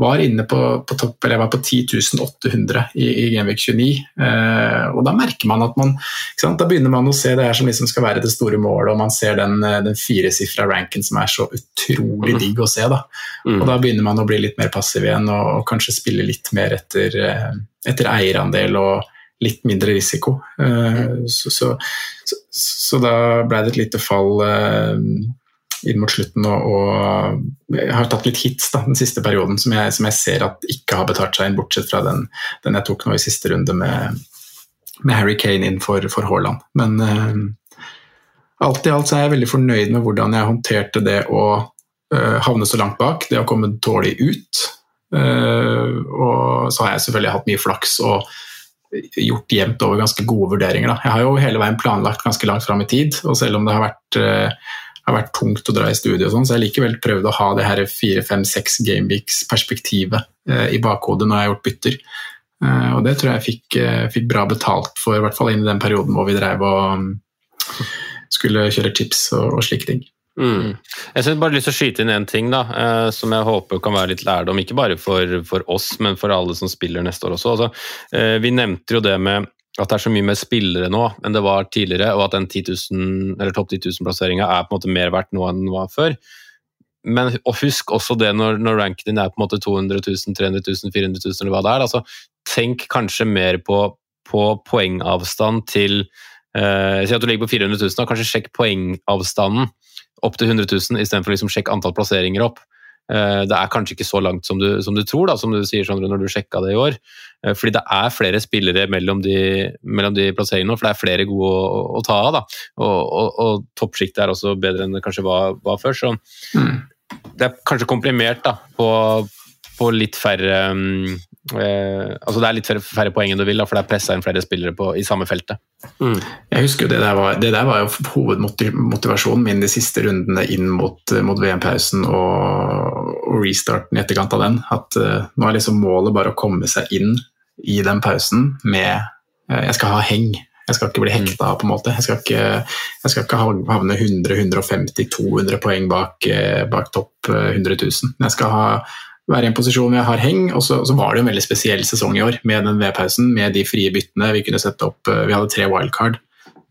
var inne på, på topp, eller jeg var på 10.800 i, i Genvik 29. Eh, og da merker man at man Da begynner man å se det her som liksom skal være det store målet, og man ser den, den firesifra ranken som er så utrolig mm. digg å se. Da. Mm. Og da begynner man å bli litt mer passiv igjen, og, og kanskje spille litt mer etter, eh, etter eierandel. og litt mindre risiko. Mm. så, så, så, så da ble det et lite fall eh, inn mot slutten. Og, og jeg har tatt litt hits da, den siste perioden som jeg, som jeg, ser at ikke har betalt seg inn, bortsett fra den, den jeg tok nå i siste runde med, med Harry Kane inn for, for Haaland. Men uh, alt i alt så er jeg veldig fornøyd med hvordan jeg håndterte det å uh, havne så langt bak, det å komme dårlig ut. Uh, og så har jeg selvfølgelig hatt mye flaks og gjort jevnt over ganske gode vurderinger. Da. Jeg har jo hele veien planlagt ganske langt fram i tid, og selv om det har vært, uh, har vært tungt å dra i studio, og sånn, så har jeg likevel prøvd å ha det her fire, fem, seks gameweeks-perspektivet uh, i bakhodet når jeg har gjort bytter. Uh, og det tror jeg fikk, fikk, bra betalt for, i hvert fall inn i den perioden hvor vi drev og um, skulle kjøre chips og, og slike ting. Mm. Jeg synes bare lyst til å skyte inn en ting da, eh, som jeg håper kan være litt lærdom, ikke bare for, for, oss, men for alle som spiller neste år også. Altså, eh, vi nevnte jo det med at det er så mye mer spillere nå enn det var tidligere, og at den 10 000, eller topp 10 000-plasseringa er på en måte mer verdt nå enn den var før. Men husk også det når, når ranken din er på en måte 200 000, 300 000, 400 000 eller hva det er. Altså, tenk kanskje mer på, på poengavstand til eh, Si at du ligger på 400 000, og kanskje sjekk poengavstanden opp til 100 000 istedenfor liksom sjekke antall plasseringer opp. Eh, det er kanskje ikke så langt som du, som du tror, da, som du sier Sandra, når du sjekka det i år. Eh, fordi det er flere spillere mellom de, mellom de plasseringene, for det er flere gode å, å ta av. da. Og, og, og toppsjiktet er også bedre enn det kanskje var, var før. Så mm. det er kanskje komprimert da, på, på litt færre um, Eh, altså Det er litt færre, færre poeng enn du vil, da, for det er pressa inn flere spillere på, i samme feltet. Mm. Jeg husker jo det der, var, det der var jo hovedmotivasjonen min de siste rundene inn mot, mot VM-pausen og, og, restarten i etterkant av den. At uh, nå er liksom målet bare å komme seg inn i den pausen med uh, Jeg skal ha heng. Jeg skal ikke bli hekta på en måte. Jeg skal ikke, jeg skal ikke havne 100-150-200 poeng bak, bak topp 100 000. Jeg skal ha være i en posisjon hvor jeg har heng. Og så, så, var det en veldig spesiell sesong i år med den V-pausen, med de frie byttene. Vi kunne sette opp, eh, vi hadde tre wildcard.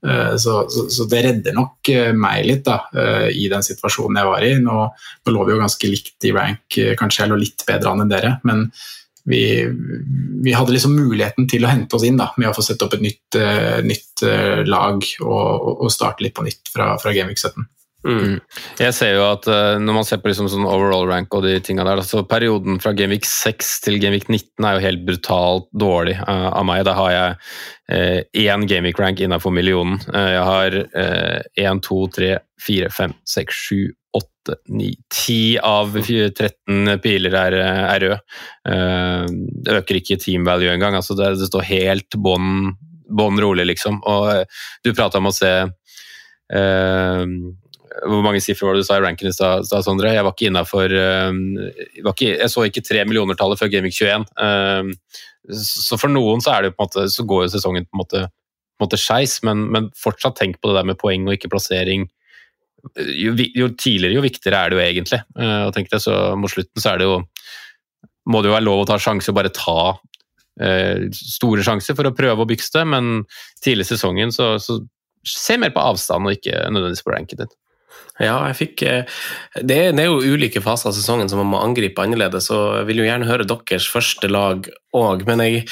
Eh, så, så, så, det redder nok eh, meg litt da, i den situasjonen jeg var i. Nå, nå, lå vi jo ganske likt i rank, kanskje jeg lå litt bedre an enn dere. Men vi, vi, hadde liksom muligheten til å hente oss inn da, med å få sette opp et nytt, nytt lag og, og, starte litt på nytt fra, fra Gamevik 17. Mm. Jeg ser jo at uh, Når man ser på liksom sånn overall rank og de tinga der, så perioden fra Genvik 6 til Genvik 19 er jo helt brutalt dårlig uh, av meg. Da har jeg uh, én Genvik rank innafor millionen. jeg har én, to, tre, fire, fem, seks, sju, åtte, ni, ti av 13 piler er, er røde. det øker ikke team value engang. Altså det, det står helt bånn rolig, liksom. Og du prata om å se Uh, hvor mange sifre var det du sa i ranken i stad, Sondre? Jeg var ikke innafor uh, Jeg så ikke tre millioner-tallet før Gaming 21. Uh, så for noen så, måte, så går jo sesongen på en måte, på måte skeis, men, men, fortsatt tenk på det der med poeng og ikke plassering. Jo, jo tidligere, jo viktigere er det jo egentlig. Og tenk deg, så Mot slutten så er det jo må det jo være lov å ta sjanse og bare ta store sjanser for å prøve å bykste, men tidlig i sesongen så, så se mer på avstand og ikke nødvendigvis på ranken ditt. Ja, jeg fikk eh, det er, det er jo ulike faser av sesongen som man må angripe annerledes, og jeg vil jo gjerne høre deres første lag òg. Men jeg,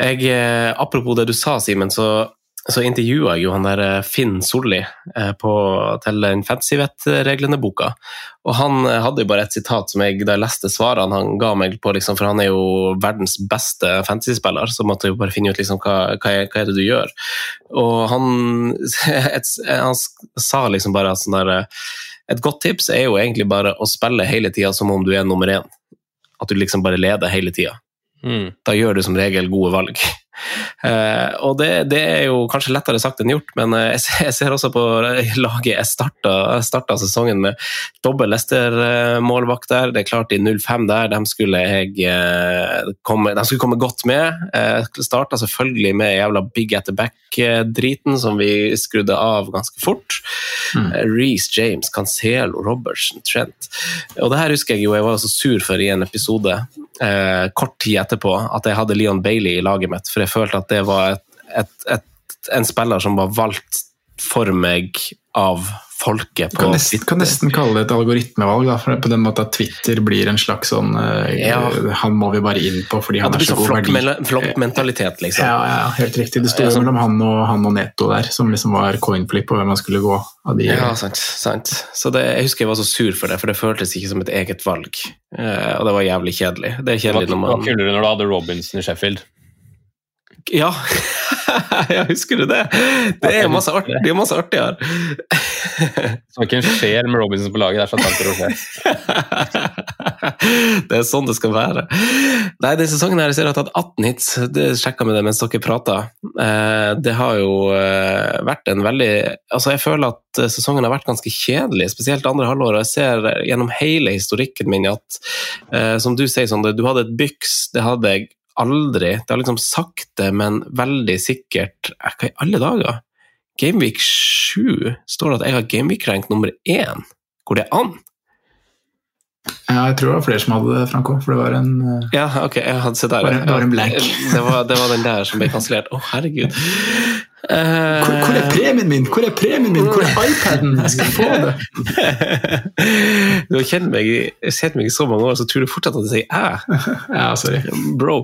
jeg, eh, apropos det du sa, Simen, så, så intervjua jeg jo han der eh, Finn Solli på, til den Fancyvet-reglene-boka. Og han hadde jo bare et sitat som jeg, da jeg leste svarene han ga meg på, liksom, for han er jo verdens beste fantasy-spiller, så måtte jeg bare finne ut liksom, hva, hva, er, hva er det du gjør. Og han, <laughs> et, han sa liksom bare at sånn der et godt tips er jo egentlig bare å spille hele tida som om du er nummer én. At du liksom bare leder hele tida. Mm. Da gjør du som regel gode valg. <laughs> Uh, og det, det, er jo kanskje lettere sagt enn gjort, men uh, jeg, ser også på laget jeg starta, starta sesongen med dobbel Leicester-målvakt der. Det er klart, i 05 der, de skulle jeg uh, komme, de skulle komme godt med. Jeg starta selvfølgelig med jævla big at the back-driten, som vi skrudde av ganske fort. Mm. Reece James, Cancelo, Robertson, Trent. Og det her husker jeg jo jeg var så sur for i en episode kort tid etterpå, at jeg hadde Leon Bailey i laget mitt. for jeg følte at det var et, et, et, en spiller som var valgt for meg av folket. på kan nesten, kan nesten kalle det et algoritmevalg, da, for på den måten at Twitter blir en slags sånn uh, ja. Han må vi bare inn på fordi han er så god verdi. Flokkmentalitet, liksom. Ja, ja, helt riktig. Det sto ja, mellom han og, han og Neto der, som liksom var coinflip på hvem han skulle gå. De, ja, sant. sant. Så det, Jeg husker jeg var så sur for det, for det føltes ikke som et eget valg. Uh, og det var jævlig kjedelig. Det er kjedelig når man... Hva kulere når du hadde Robinson i Sheffield? Ja, <laughs> jeg husker du det? Det er masse, art, det er masse artigere. <laughs> Så ikke en sjel med Robinson på laget, det er så tanker å se. <laughs> Det er sånn det skal være. Nei, denne sesongen her, jeg ser jeg har tatt 18 hits. Det sjekka med det mens dere prata. Eh, det har jo eh, vært en veldig Altså, jeg føler at sesongen har vært ganske kjedelig, spesielt andre halvår. Jeg ser gjennom hele historikken min at, eh, som du sier, Sondre, du hadde et byks, det hadde jeg aldri. Det har liksom sakte, men veldig sikkert Hva i alle dager? Gameweek 7 står det at jeg har Gameweek-rank nummer én. Går det an? Ja, jeg tror det var flere som hadde det, Franco. For det var en Ja, ok, jeg hadde sett der. Det var en blank. Det var, det var den der som ble kansellert. Å, oh, herregud. Hvor, hvor, er premien min? Hvor er premien min? Hvor er iPaden? Jeg skal få det! <laughs> du har kjent meg, kjent meg i så mange år, så tror du fortsatt at jeg sier æ. Ja, sorry. Bro.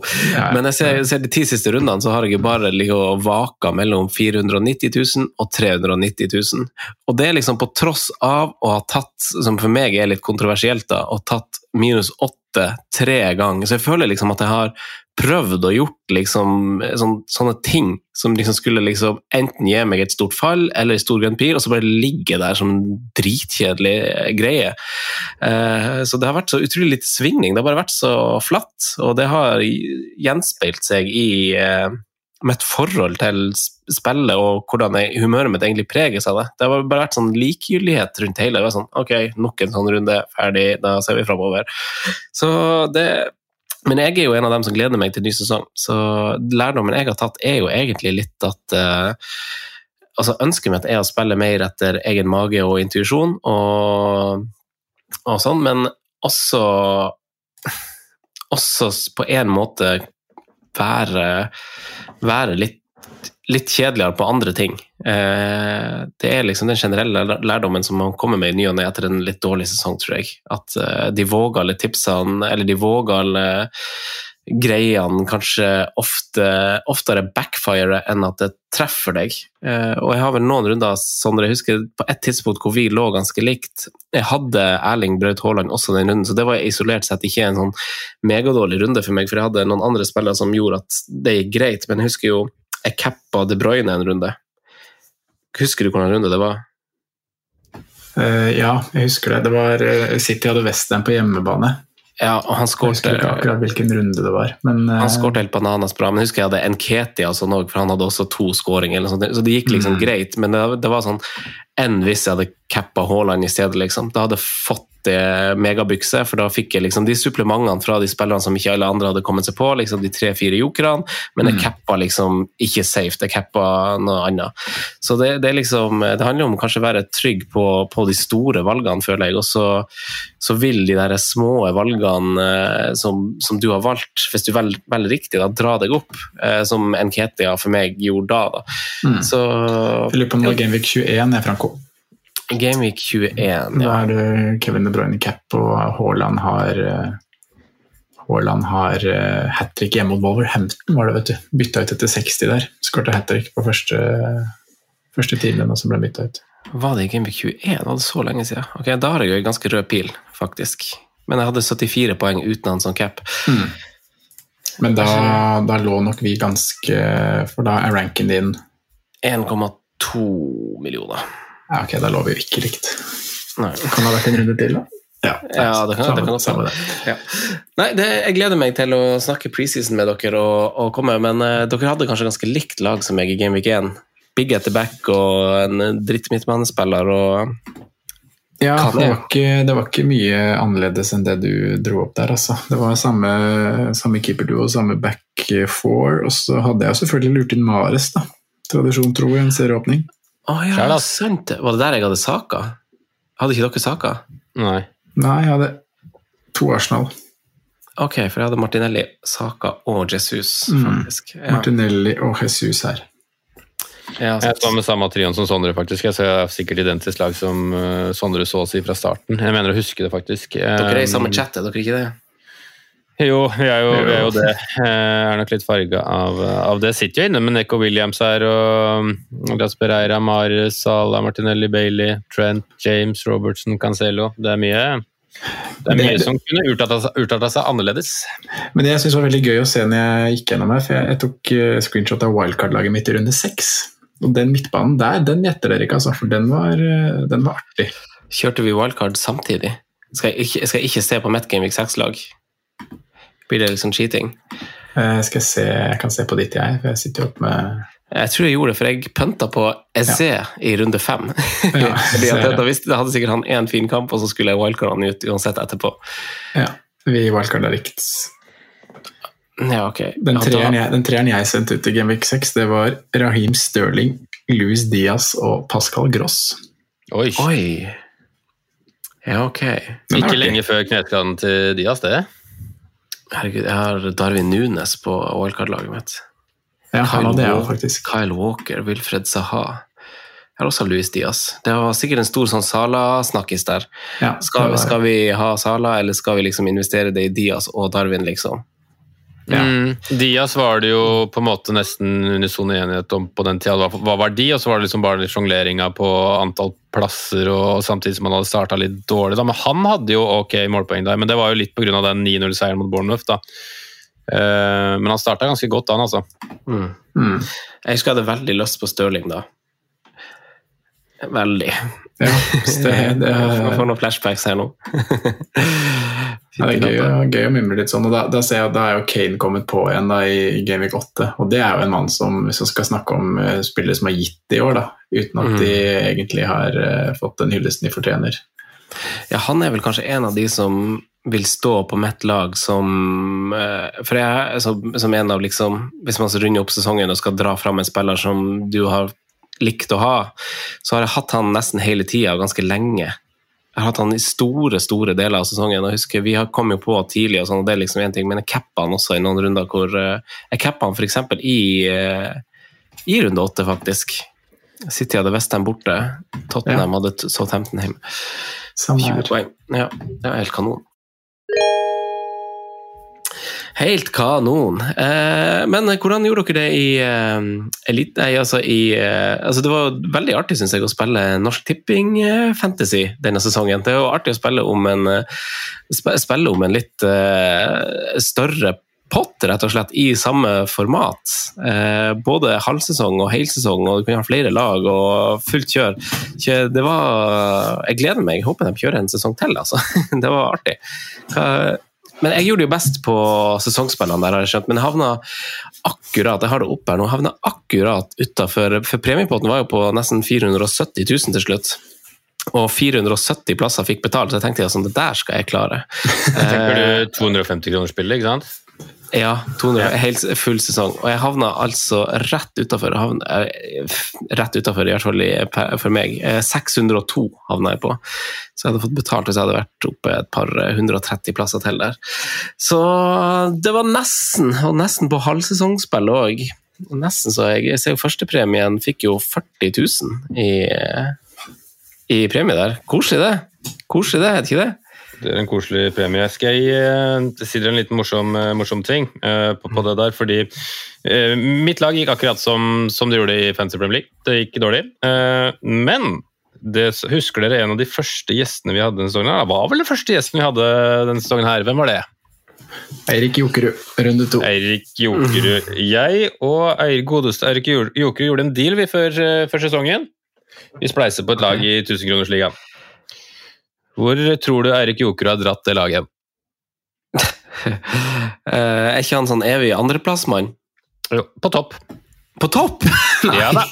Men jeg ser, ser de ti siste rundene, så har jeg bare ligget vaka mellom 490 000 og 390 000. Og det er liksom på tross av å ha tatt, som for meg er litt kontroversielt, da, og tatt minus åtte tre ganger. Så jeg føler liksom at jeg har prøvd og gjort liksom, sånn, sånne ting som liksom skulle liksom enten gi meg et stort fall eller en stor grønn pil, og så bare ligge der som en dritkjedelig greie. Eh, så det har vært så utrolig lite svingning. Det har bare vært så flatt, og det har gjenspeilt seg i eh, mitt forhold til spillet og hvordan jeg, humøret mitt egentlig preges av det. Det har bare vært sånn likegyldighet rundt hele. Det var sånn, ok, Nok en sånn runde, ferdig, da ser vi framover. Så det men jeg er jo en av dem som gleder meg til ny sesong, så lærdommen jeg har tatt, er jo egentlig litt at uh, altså Ønsket mitt er å spille mer etter egen mage og intuisjon og, og, sånn, men også også på en måte være, være litt litt kjedeligere på andre ting. Eh, det er liksom den generelle lærdommen som man kommer med i ny og ne etter en litt dårlig sesong, tror jeg. At eh, de vågale tipsene, eller de vågale greiene kanskje ofte, oftere backfire enn at det treffer deg. Eh, og jeg har vel noen runder, Sondre, jeg husker på et tidspunkt hvor vi lå ganske likt. Jeg hadde Erling Braut Haaland også den runden, så det var isolert sett ikke en sånn megadårlig runde for meg, for jeg hadde noen andre spillere som gjorde at det gikk greit, men jeg husker jo jeg cappa De Bruyne en runde. Husker du hvilken runde det var? Uh, ja, jeg husker det. Det var uh, City hadde Western på hjemmebane. Ja, og han skårte ikke akkurat hvilken runde det var. Men, uh, han skårte helt bananas bra. Men jeg husker jeg hadde Nketia sånn òg, for han hadde også to skåringer. Så det gikk liksom mm. greit. Men det, det var sånn enn hvis jeg hadde cappa Haaland i stedet, liksom. Da hadde jeg fått kraftig megabykse, for da fikk jeg liksom de supplementene fra de spillerne som ikke alle andre hadde kommet seg på, liksom de tre-fire jokerne, men jeg mm. cappa liksom ikke safe, jeg cappa noe annet. Så det, det, liksom, det handler om kanskje å være trygg på, på, de store valgene, føler jeg, og så, så vil de der små valgene eh, som, som, du har valgt, hvis du velger, vel riktig, da, dra deg opp, eh, som Nketia for meg gjorde da. da. Mm. Så, det var Genvik 21 er Franco. Gameweek 21, Da er det Kevin De Bruyne cap, og Haaland har eh, Haaland har uh, hat trick hjemme mot Wolverhampton, var det, vet du. Bytta ut etter 60 der. Skårte hat trick på første, første timen, og så ble bytta ut. Var det i Gameweek 21? Var det så lenge siden? Ok, Da har jeg jo en ganske rød pil, faktisk. Men jeg hadde 74 poeng uten han som cap. Men da, da lå nok vi ganske For da er ranken din 1,2 millioner. Ja, ok, da lå vi jo ikke likt. Nei. Kan det ha vært en runde til, da? Ja, Ja, det kan, det kan godt samme være. det. Ja. Nei, det, jeg gleder meg til å snakke preseason med dere og, og komme, men uh, dere hadde kanskje ganske likt lag som meg i Game Week 1. Big at the back og en dritt midtbanespiller og Ja, det var, ikke, det var ikke mye annerledes enn det du dro opp der, altså. Det var samme, samme keeperduo, samme back four, og så hadde jeg selvfølgelig lurt inn Mares, da. Tradisjon tro i en serieåpning. Å ja, Skjær, ass. sant det. Var det der jeg hadde saka? Hadde ikke dere saka? Nei. Nei, jeg hadde to Arsenal. Ok, for jeg hadde Martinelli, Saka og Jesus, Mm. Ja. Martinelli og Jesus her. Ja, Jeg står med samme trioen som Sondre, faktisk. Jeg ser sikkert identisk lag som eh, Sondre så å si fra starten. Jeg mener å huske det, faktisk. Dere er i samme Um, chat, er dere ikke det? Jo, vi er jo, vi er jo det. Jeg er nok litt farga av, av det. Sitter jo inne med Neko Williams her, og Glas Pereira, Mares, Sala, Martinelli, Bailey, Trent, James, Robertson, Cancelo. Det er mye, det er mye Det- som kunne utarta seg, seg annerledes. Men det jeg synes var veldig gøy å se når jeg gikk gjennom her, for jeg, jeg tok eh, screenshot av wildcard-laget mitt i runde seks. Og den midtbanen der, den gjetter dere ikke, altså, for den var, eh, den var artig. Kjørte vi wildcard samtidig? Skal jeg ikke, skal jeg ikke se på mitt Gameweek 6-lag? Blir det liksom cheating? Uh, skal jeg se, jeg kan se på ditt, jeg, for jeg sitter jo opp med Jeg tror jeg gjorde det, for jeg pønta på Eze i runde fem. <laughs> <laughs> Ja, Fordi at da visste, da hadde sikkert han én fin kamp, og så skulle jeg wildcarde han ut uansett etterpå. Ja, vi wildcarda likt. Ja, ok. Den Ja, treeren jeg, den treeren jeg sendte ut i Genvik 6, det var Raheem Sterling, Louis Diaz og Pascal Gross. Oi! Oi. Ja, ok. Ikke lenge før kneskaden til Diaz, det. Herregud, jeg har Darwin Nunes på OL-kartlaget mitt. Ja, han hadde jeg jo faktisk. Kyle Walker, Wilfred Saha. Jeg har også Louis Diaz. Det var sikkert en stor sånn Sala-snakkis der. Ja, Skal, skal vi ha Sala, eller skal vi liksom investere det i Diaz og Darwin, liksom? Ja. Mm. Diaz var det jo på en måte nesten unison enighet om på den tida. Hva, var de? Og så var det liksom bare sjongleringa på antall plasser, og samtidig som han hadde starta litt dårlig. Da. Men han hadde jo ok målpoeng der, men det var jo litt pga. den 9-0-seieren mot Bournemouth. da. Uh, men han starta ganske godt, han altså. Mm. Mm. Jeg husker jeg hadde veldig lyst på Stirling da. Veldig. <laughs> Ja, det, det, Jeg får noen flashbacks her nå. <laughs> Ja, det er gøy, gøy å mimre litt sånn, og da, da ser jeg at da er jo Kane kommet på igjen da, i Gameweek 8. Og det er jo en mann som, hvis man skal snakke om eh, spillere som har gitt det i år, da, uten at Mm. de egentlig har eh, fått den hyllesten de fortjener. Ja, han er vel kanskje en av de som vil stå på mitt lag som eh, For jeg er som, som en av liksom Hvis man runder runde opp sesongen og skal dra fram en spiller som du har likt å ha, så har jeg hatt han nesten hele tida, ganske lenge. Jeg har hatt han i store store deler av sesongen. og jeg husker Vi har kommet jo på tidlig, og sånn, og det er liksom en ting, men jeg cappa han også i noen runder hvor eh, Jeg cappa han f.eks. i, eh, i runde åtte, faktisk. City hadde Westham borte, Tottenham hadde Southampton hjemme. 20 poeng. Ja, det er helt kanon. Helt kanon. Eh, men hvordan gjorde dere det i eh, elite... Nei, altså i eh, altså Det var veldig artig, synes jeg, å spille Norsk Tipping eh, Fantasy denne sesongen. Det er jo artig å spille om en, eh, sp spille om en litt eh, større pott, rett og slett, i samme format. Både halvsesong og helsesong, og du kunne ha flere lag og fullt kjør. Det var Jeg gleder meg. Jeg håper de kjører en sesong til, altså. <laughs> Det var artig. Hva, men jeg gjorde det jo best på sesongspillene der, har jeg skjønt. Men jeg havna akkurat jeg har det opp her nå, havna akkurat utafor For premiepotten var jo på nesten 470 000 til slutt. Og 470 plasser fikk betalt, så jeg tenkte sånn, det der skal jeg klare. <laughs> Tenker du 250 kroner spillet, ikke sant? Ja, 200, helt full sesong. Og jeg havna altså rett utafor. Rett utafor, i hvert fall for meg. Eh, 602 havna jeg på. Så jeg hadde fått betalt hvis jeg hadde vært oppe et par 130 plasser til der. Så det var nesten, og nesten på halvsesongspill òg. Nesten så jeg, jeg ser jo Førstepremien fikk jo 40 000 i, i premie der. Koselig, det. Koselig, det, er det ikke det? Det er en koselig premie. Skal jeg uh, si dere en liten morsom, uh, morsom ting uh, på, på, det der? Fordi mitt lag gikk akkurat som, som det gjorde i Fancy Premier League. Det gikk dårlig. men det, husker dere en av de første gjestene vi hadde denne sesongen? Det var vel den første gjesten vi hadde denne sesongen her. Hvem var det? Eirik Jokerud, runde to. Eirik Jokerud. Jeg og Eirik godeste Eirik Jokerud gjorde en deal vi før, før sesongen. Vi spleiser på et lag i 1000-kronersligaen. Hvor tror du Eirik Jokerud har dratt det laget? <laughs> Eh, er ikke han sånn evig andreplassmann? Jo, på topp. På topp?! <laughs> Nei. Ja da.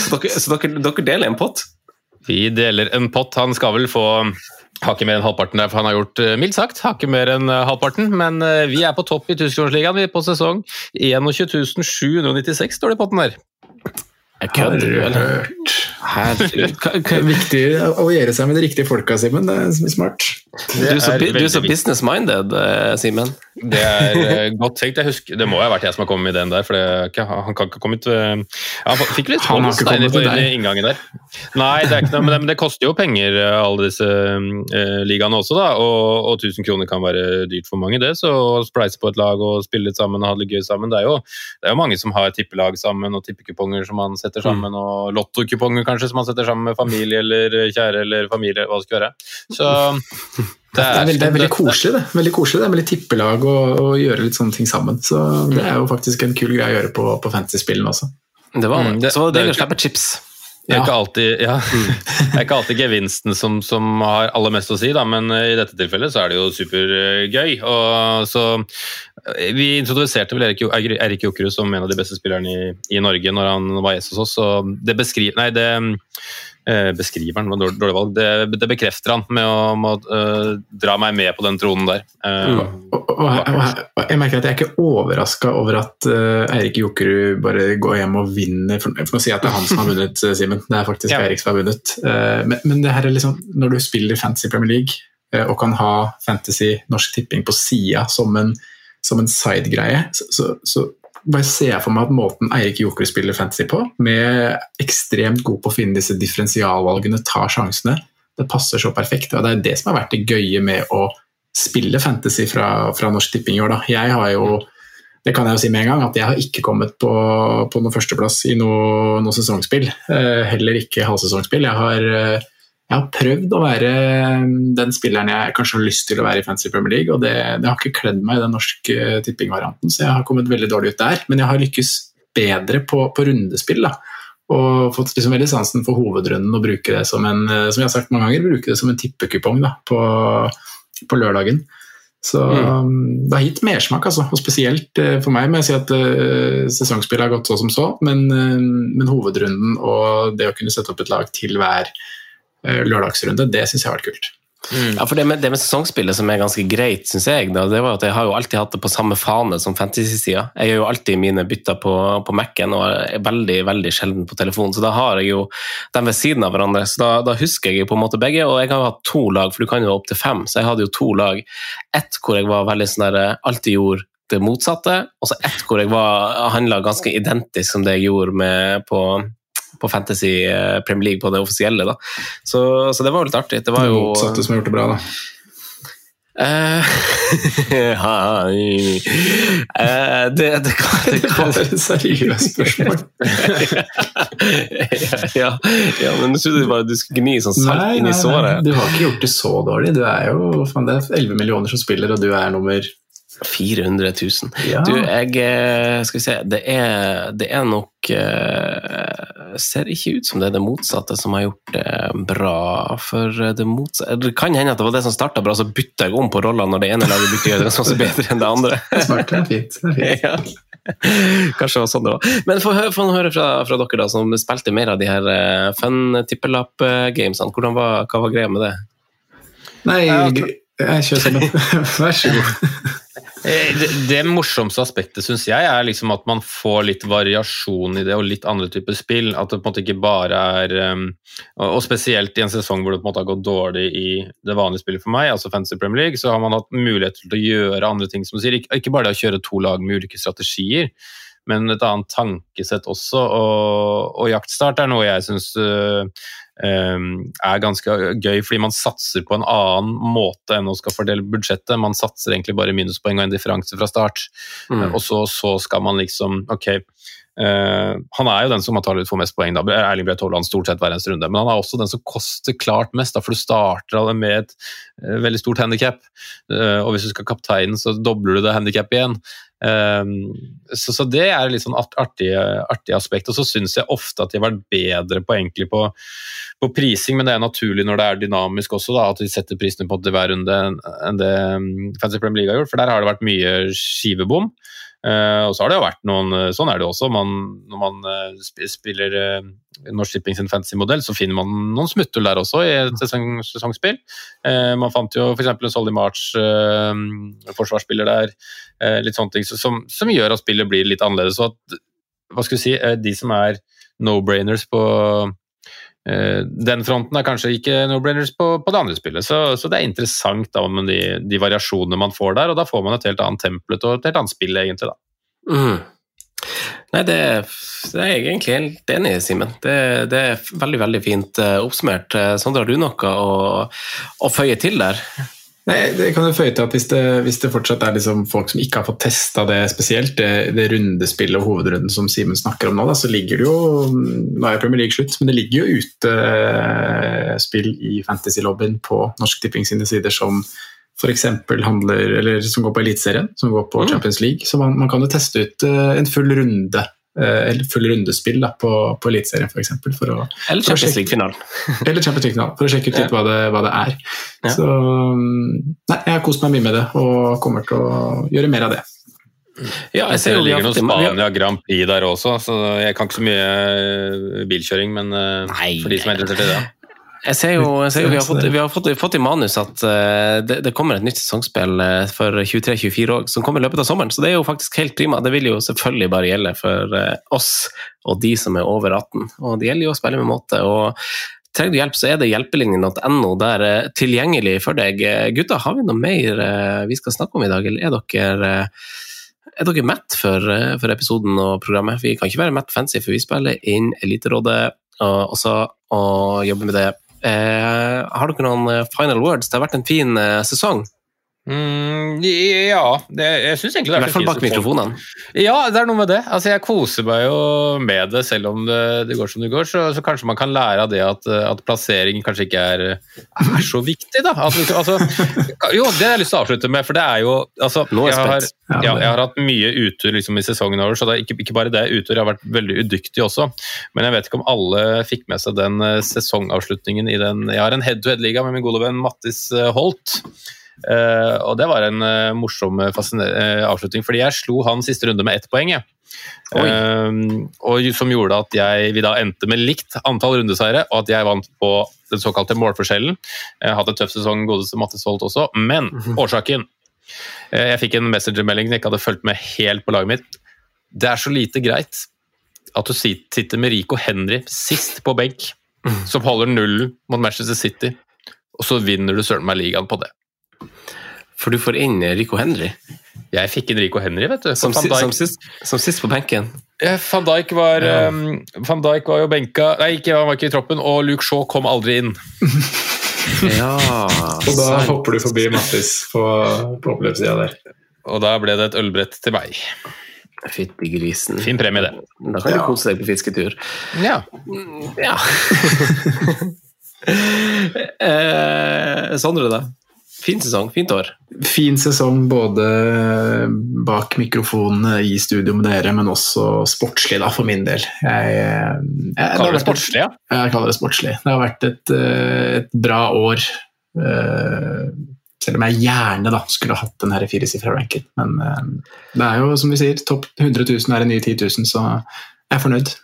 så dere, så dere, dere deler en pott? Vi deler en pott. Han skal vel få hakket mer enn halvparten der, for han har gjort eh, mildt sagt hakket mer enn eh, halvparten. Men vi er på topp i Tysklandsligaen på sesong 21 796, står det i potten der. Jeg kødder du, eller? Herregud. Er viktig å gjøre seg med de riktige folka, Simen. Det er smart. Du er så, du er så business-minded, eh, Simen. Det er eh, godt tenkt. Jeg husker, det må ha vært jeg som har kommet med ideen der. for det, Han kan ikke ha kommet Han fikk litt steiner på inngangen der. Nei, det, noe, men det, men det, koster jo penger, eh, alle disse uh, ligaene også. da, og, og 1000 kroner kan være dyrt for mange, det. Så å spleise på et lag og spille litt sammen og ha det gøy sammen, det er jo, det er jo mange som har tippelag sammen og tippekuponger som man setter sammen, mm. og lottokuponger kanskje som man setter sammen med familie eller kjære eller familie, hva det skulle være. Så det er, det er, veldig, det er veldig, koselig, det. Veldig koselig, det er veldig tippelag å, å, gjøre litt sånne ting sammen. Så det er jo faktisk en kul greie å gjøre på, på fantasy-spillene også. Det var mm, det. Så det er å slippe chips. Det er, ikke alltid, ja, <laughs> det er ikke alltid gevinsten som, som, har aller mest å si, da, men i dette tilfellet så er det jo supergøy. Og så, vi introduserte vel Erik, Erik Jokerud som en av de beste spillerne i, i Norge når han var gjest hos oss. og det beskriver, nei, det Eh, han var dårlig, dårlig valg. Det, det, bekrefter han med å, med å uh, dra meg med på den tronen der. Uh, mm. og, og, og, jeg merker at jeg er ikke overraska over at uh, Eirik Jokerud bare går hjem og vinner. For, for å si at det er han som har vunnet, Simen. Det er faktisk ja. Eirik som har vunnet. Men, men, det her er liksom, når du spiller Fantasy Premier League og kan ha Fantasy Norsk Tipping på sida som en, som en sidegreie, så, så, så bare ser jeg for meg at måten Eirik Joker spiller fantasy på, med ekstremt god på å finne disse differensialvalgene, tar sjansene, det passer så perfekt. og Det er det som har vært det gøye med å spille fantasy fra, fra Norsk Tipping i år. Da. Jeg har jo det kan jeg jo si med en gang, at jeg har ikke kommet på, på noen førsteplass i noe, noe sesongspill. Eh, heller ikke halvsesongspill. Jeg har eh, jeg har prøvd å være um, den spilleren jeg kanskje har lyst til å være i Fantasy Premier League, og det, det har ikke kledd meg i den norske uh, tippingvarianten, så jeg har kommet veldig dårlig ut der. Men jeg har lykkes bedre på, på rundespill. da, og fått liksom veldig sansen for hovedrunden og bruke det som en uh, som jeg har sagt mange ganger, bruke det som en tippekupong da, på, på lørdagen. Så mm. Um, det har gitt mersmak, altså. Og spesielt for meg må jeg si at uh, sesongspillet har gått så som så, men, uh, men, hovedrunden og det å kunne sette opp et lag til hver Eh, lørdagsrunde. Det syns jeg har vært kult. Mm. Ja, for det med, det med, sesongspillet som er ganske greit, syns jeg, da, det var at jeg har jo alltid hatt det på samme fane som fantasy-sida. Jeg gjør jo alltid mine bytter på, på Mac-en og er veldig veldig sjelden på telefonen. Så da har jeg jo dem ved siden av hverandre. Så da, da, husker jeg jo på en måte begge. Og jeg har jo hatt to lag, for du kan jo opp til fem. Så jeg hadde jo to lag. Ett hvor jeg var veldig sånn der eh, alltid gjorde det motsatte, og så ett hvor jeg handla ganske identisk som det jeg gjorde med på på Fantasy eh, Premier League på det offisielle. da. Så, så det var jo litt artig. Det var jo Motsatte som har gjort det bra, da. <laughs> Uh, uh, det, det, kan, <laughs> det kan Det er et seriøst spørsmål. <laughs> ja, ja, men du trodde bare du skulle gni sånn salt inn i såret. du har ikke gjort det så dårlig. Du er jo, fan, det er 11 millioner som spiller, og du er nummer 400 000. Ja. Du, jeg eh, Skal vi se Det er, det er nok uh, Ser ikke ut som det er det motsatte som har gjort det bra. For det motsatte Det kan hende at det var det som starta bra, så bytta jeg om på rollene når det ene laget bytter gjør det sånn bedre enn det andre. <laughs> Smart, det er fint. Det er fint. <laughs> Ja. Kanskje det var sånn det var. Men få høre, høre fra, fra, dere da, som spilte mer av de her uh, fun tippelapp-gamesene. Hva var greia med det? Nei, jeg kjører sånn. <laughs> Vær så god. Eh, det, det morsomste aspektet syns jeg er liksom at man får litt variasjon i det, og litt andre typer spill. At det på en måte ikke bare er um, Og spesielt i en sesong hvor det på en måte har gått dårlig i det vanlige spillet for meg, altså Fantasy Premier League, så har man hatt mulighet til å gjøre andre ting, som du sier. Ikke bare det å kjøre to lag med ulike strategier, men et annet tankesett også. Og, og jaktstart er noe jeg syns er ganske gøy, fordi man satser på en annen måte enn å skal fordele budsjettet. Man satser egentlig bare minuspoeng og en differanse fra start. Mm. Og så, så, skal man liksom Ok, uh, han er jo den som antakelig får mest poeng, da. Erling Braut Haaland stort sett hver eneste runde. Men han er også den som koster klart mest, da, for du starter med et uh, veldig stort handikap. Uh, og hvis du skal kapteinen, så dobler du det handikapet igjen. Um, så, så, det er litt sånn artig, artig aspekt. Og så syns jeg ofte at de har vært bedre på, på, på, prising, men det er naturlig når det er dynamisk også, da, at de setter prisene på hver runde enn det um, Fancy Premier League har gjort. For der har det vært mye skivebom. Uh, og så har det jo vært noen Sånn er det også. Man, når man uh, spiller uh, Norsk Shipping sin fantasy-modell, så finner man noen smutthull der også i et sesong, sesongspill. man fant jo f.eks. en Solly March, forsvarsspiller der. litt sånne ting som, som, gjør at spillet blir litt annerledes. Så at, hva skal vi si, de som er no-brainers på den fronten er kanskje ikke no-brainers på, på, det andre spillet, så, så det er interessant da med de, de, variasjonene man får der, og da får man et helt annet templet og et helt annet spill, egentlig. da. Mm. Nei, det, det, er jeg egentlig helt enig i, Simen. Det, det, er veldig veldig fint uh, oppsummert. Uh, Sondre, har du noe å, å føye til der? Nei, det kan jo føye til at Hvis det, hvis det fortsatt er liksom folk som ikke har fått testa det spesielt, det, det rundespillet og hovedrunden som Simen snakker om nå, da, så ligger det jo Nå er Premier League slutt, men det ligger jo ute uh, spill i fantasy-lobbyen på Norsk Tipping sine sider som f.eks. handler, eller som går på Eliteserien, som går på mm. Champions League. Så man, man kan jo teste ut uh, en full runde Eh, eller full rundespill da, på, på Eliteserien f.eks. Eller Champions League-finalen. <laughs> eller Champions League-finalen, for å sjekke ut litt hva, det, hva det er. Ja. Så nei, Jeg har kost meg mye med det og kommer til å gjøre mer av det. Ja, jeg ser det ligger noe Spania Grand Prix der også, så jeg kan ikke så mye eh, bilkjøring, men eh, Nei, for de som er interessert i det. Jeg ser jo, jeg ser jo vi har, fått, vi har fått, fått, i manus at uh, det, det, kommer et nytt sesongspill uh, for 23-24 år som kommer i løpet av sommeren, så det er jo faktisk helt prima. Det vil jo selvfølgelig bare gjelde for oss og de som er over 18. Og det gjelder jo å spille med måte. og Trenger du hjelp, så er det hjelpelinjen.no der tilgjengelig for deg. Gutter, har vi noe mer vi skal snakke om i dag, eller er dere er dere mett for, for episoden og programmet? Vi kan ikke være mett fancy, for vi spiller inn Eliterådet og også og jobber med det Eh, har dere noen eh, final words? Det har vært en fin eh, sesong. Mm, ja, det, jeg syns egentlig det er I hvert fall bak mikrofonene. Ja, det er noe med det. Altså, jeg koser meg jo med det, selv om det, det går som det går. Så, så, kanskje man kan lære av det at, at plassering kanskje ikke er, er så viktig, da. Altså, altså, jo, det har jeg lyst til å avslutte med, for det er jo altså, jeg, har, ja, jeg har hatt mye utur liksom, i sesongen over, så det er ikke, ikke bare det utur, jeg har vært veldig udyktig også. Men jeg vet ikke om alle fikk med seg den eh, sesongavslutningen i den Jeg har en head-to-head-liga med min gode venn Mattis eh, Holt. Uh, og det var en uh, morsom uh, avslutning, fordi jeg slo han siste runde med ett poeng. Ja. og Som gjorde at jeg, vi da endte med likt antall rundeseiere, og at jeg vant på den såkalte målforskjellen. Jeg hadde en tøff sesong, godeste Mattis Holt også, men mhm. årsaken Jeg fikk en messengermelding jeg ikke hadde fulgt med helt på laget mitt. Det er så lite greit at du sitter med Rico Henry sist på benk, mhm. som holder nullen mot Manchester City, og så vinner du søren meg ligaen på det. For du får inn Rico Henry? Jeg fikk inn Rico Henry, vet du. Som, som, sist, som, sist, på benken? Van, Dijk var, ja. um, Van Dijk var jo benka Nei, ikke, han var ikke i troppen, og Luke Shaw kom aldri inn. <laughs> ja, Og da sant. hopper du forbi Mattis på, på oppløpssida der. Og da ble det et ølbrett til meg. Fytti grisen. Fin premie, det. Da kan ja. du kose deg på fisketur. Ja. ja. <laughs> eh, Sondre, da? Fin sesong, fint år. Fin sesong både bak mikrofonene i studio med dere, men også sportslig, da, for min del. Jeg, jeg kaller det sportslig, ja? Jeg kaller det sportslig. Det har vært et, eh, et bra år. Eh, selv om jeg gjerne da skulle hatt den firesifra ranken. Men eh, det er jo som vi sier, topp 100 000 er en ny 10 000, så jeg er fornøyd.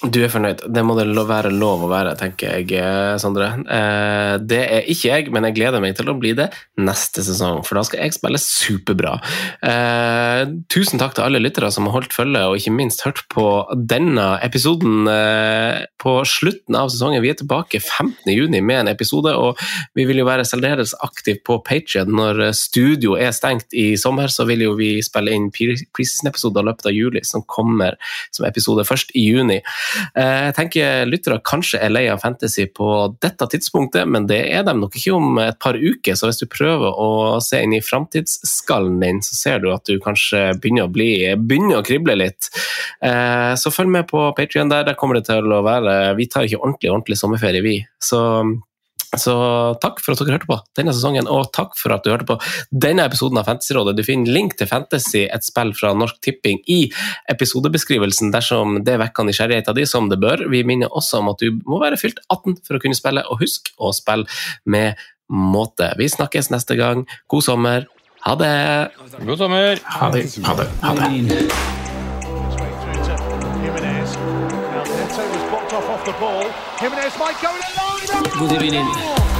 Du er fornøyd. Det må det være lov å være, tenker jeg, eh, Sondre. Eh, det er ikke jeg, men jeg gleder meg til å bli det neste sesong, for da skal jeg spille superbra. Eh, tusen takk til alle lyttere som har holdt følge, og ikke minst hørt på denne episoden på slutten av sesongen. Vi er tilbake 15.6 med en episode, og vi vil jo være særdeles aktive på Patrion. Når studio er stengt i sommer, så vil jo vi spille inn preseason-episoder i løpet av juli, som kommer som episode først i juni. Eh, jeg tenker lyttere kanskje er lei av fantasy på dette tidspunktet, men det er de nok ikke om et par uker. Så hvis du prøver å se inn i framtidsskallen din, så ser du at du kanskje begynner å, bli, begynner å krible litt. Eh, så følg med på Patrion der. Der kommer det til å være Vi tar ikke ordentlig, ordentlig sommerferie, vi. Så så takk for at dere hørte på denne sesongen, og takk for at du hørte på denne episoden av Fantasyrådet. Du finner link til Fantasy, et spill fra Norsk Tipping, i episodebeskrivelsen dersom det vekker nysgjerrigheten din som det bør. Vi minner også om at du må være fylt 18 for å kunne spille, og husk å spille med måte. Vi snakkes neste gang. God sommer. Ha det! God sommer. Ha det. Ha det. Ha det. off the ball. Jimenez might go in. Oh, no!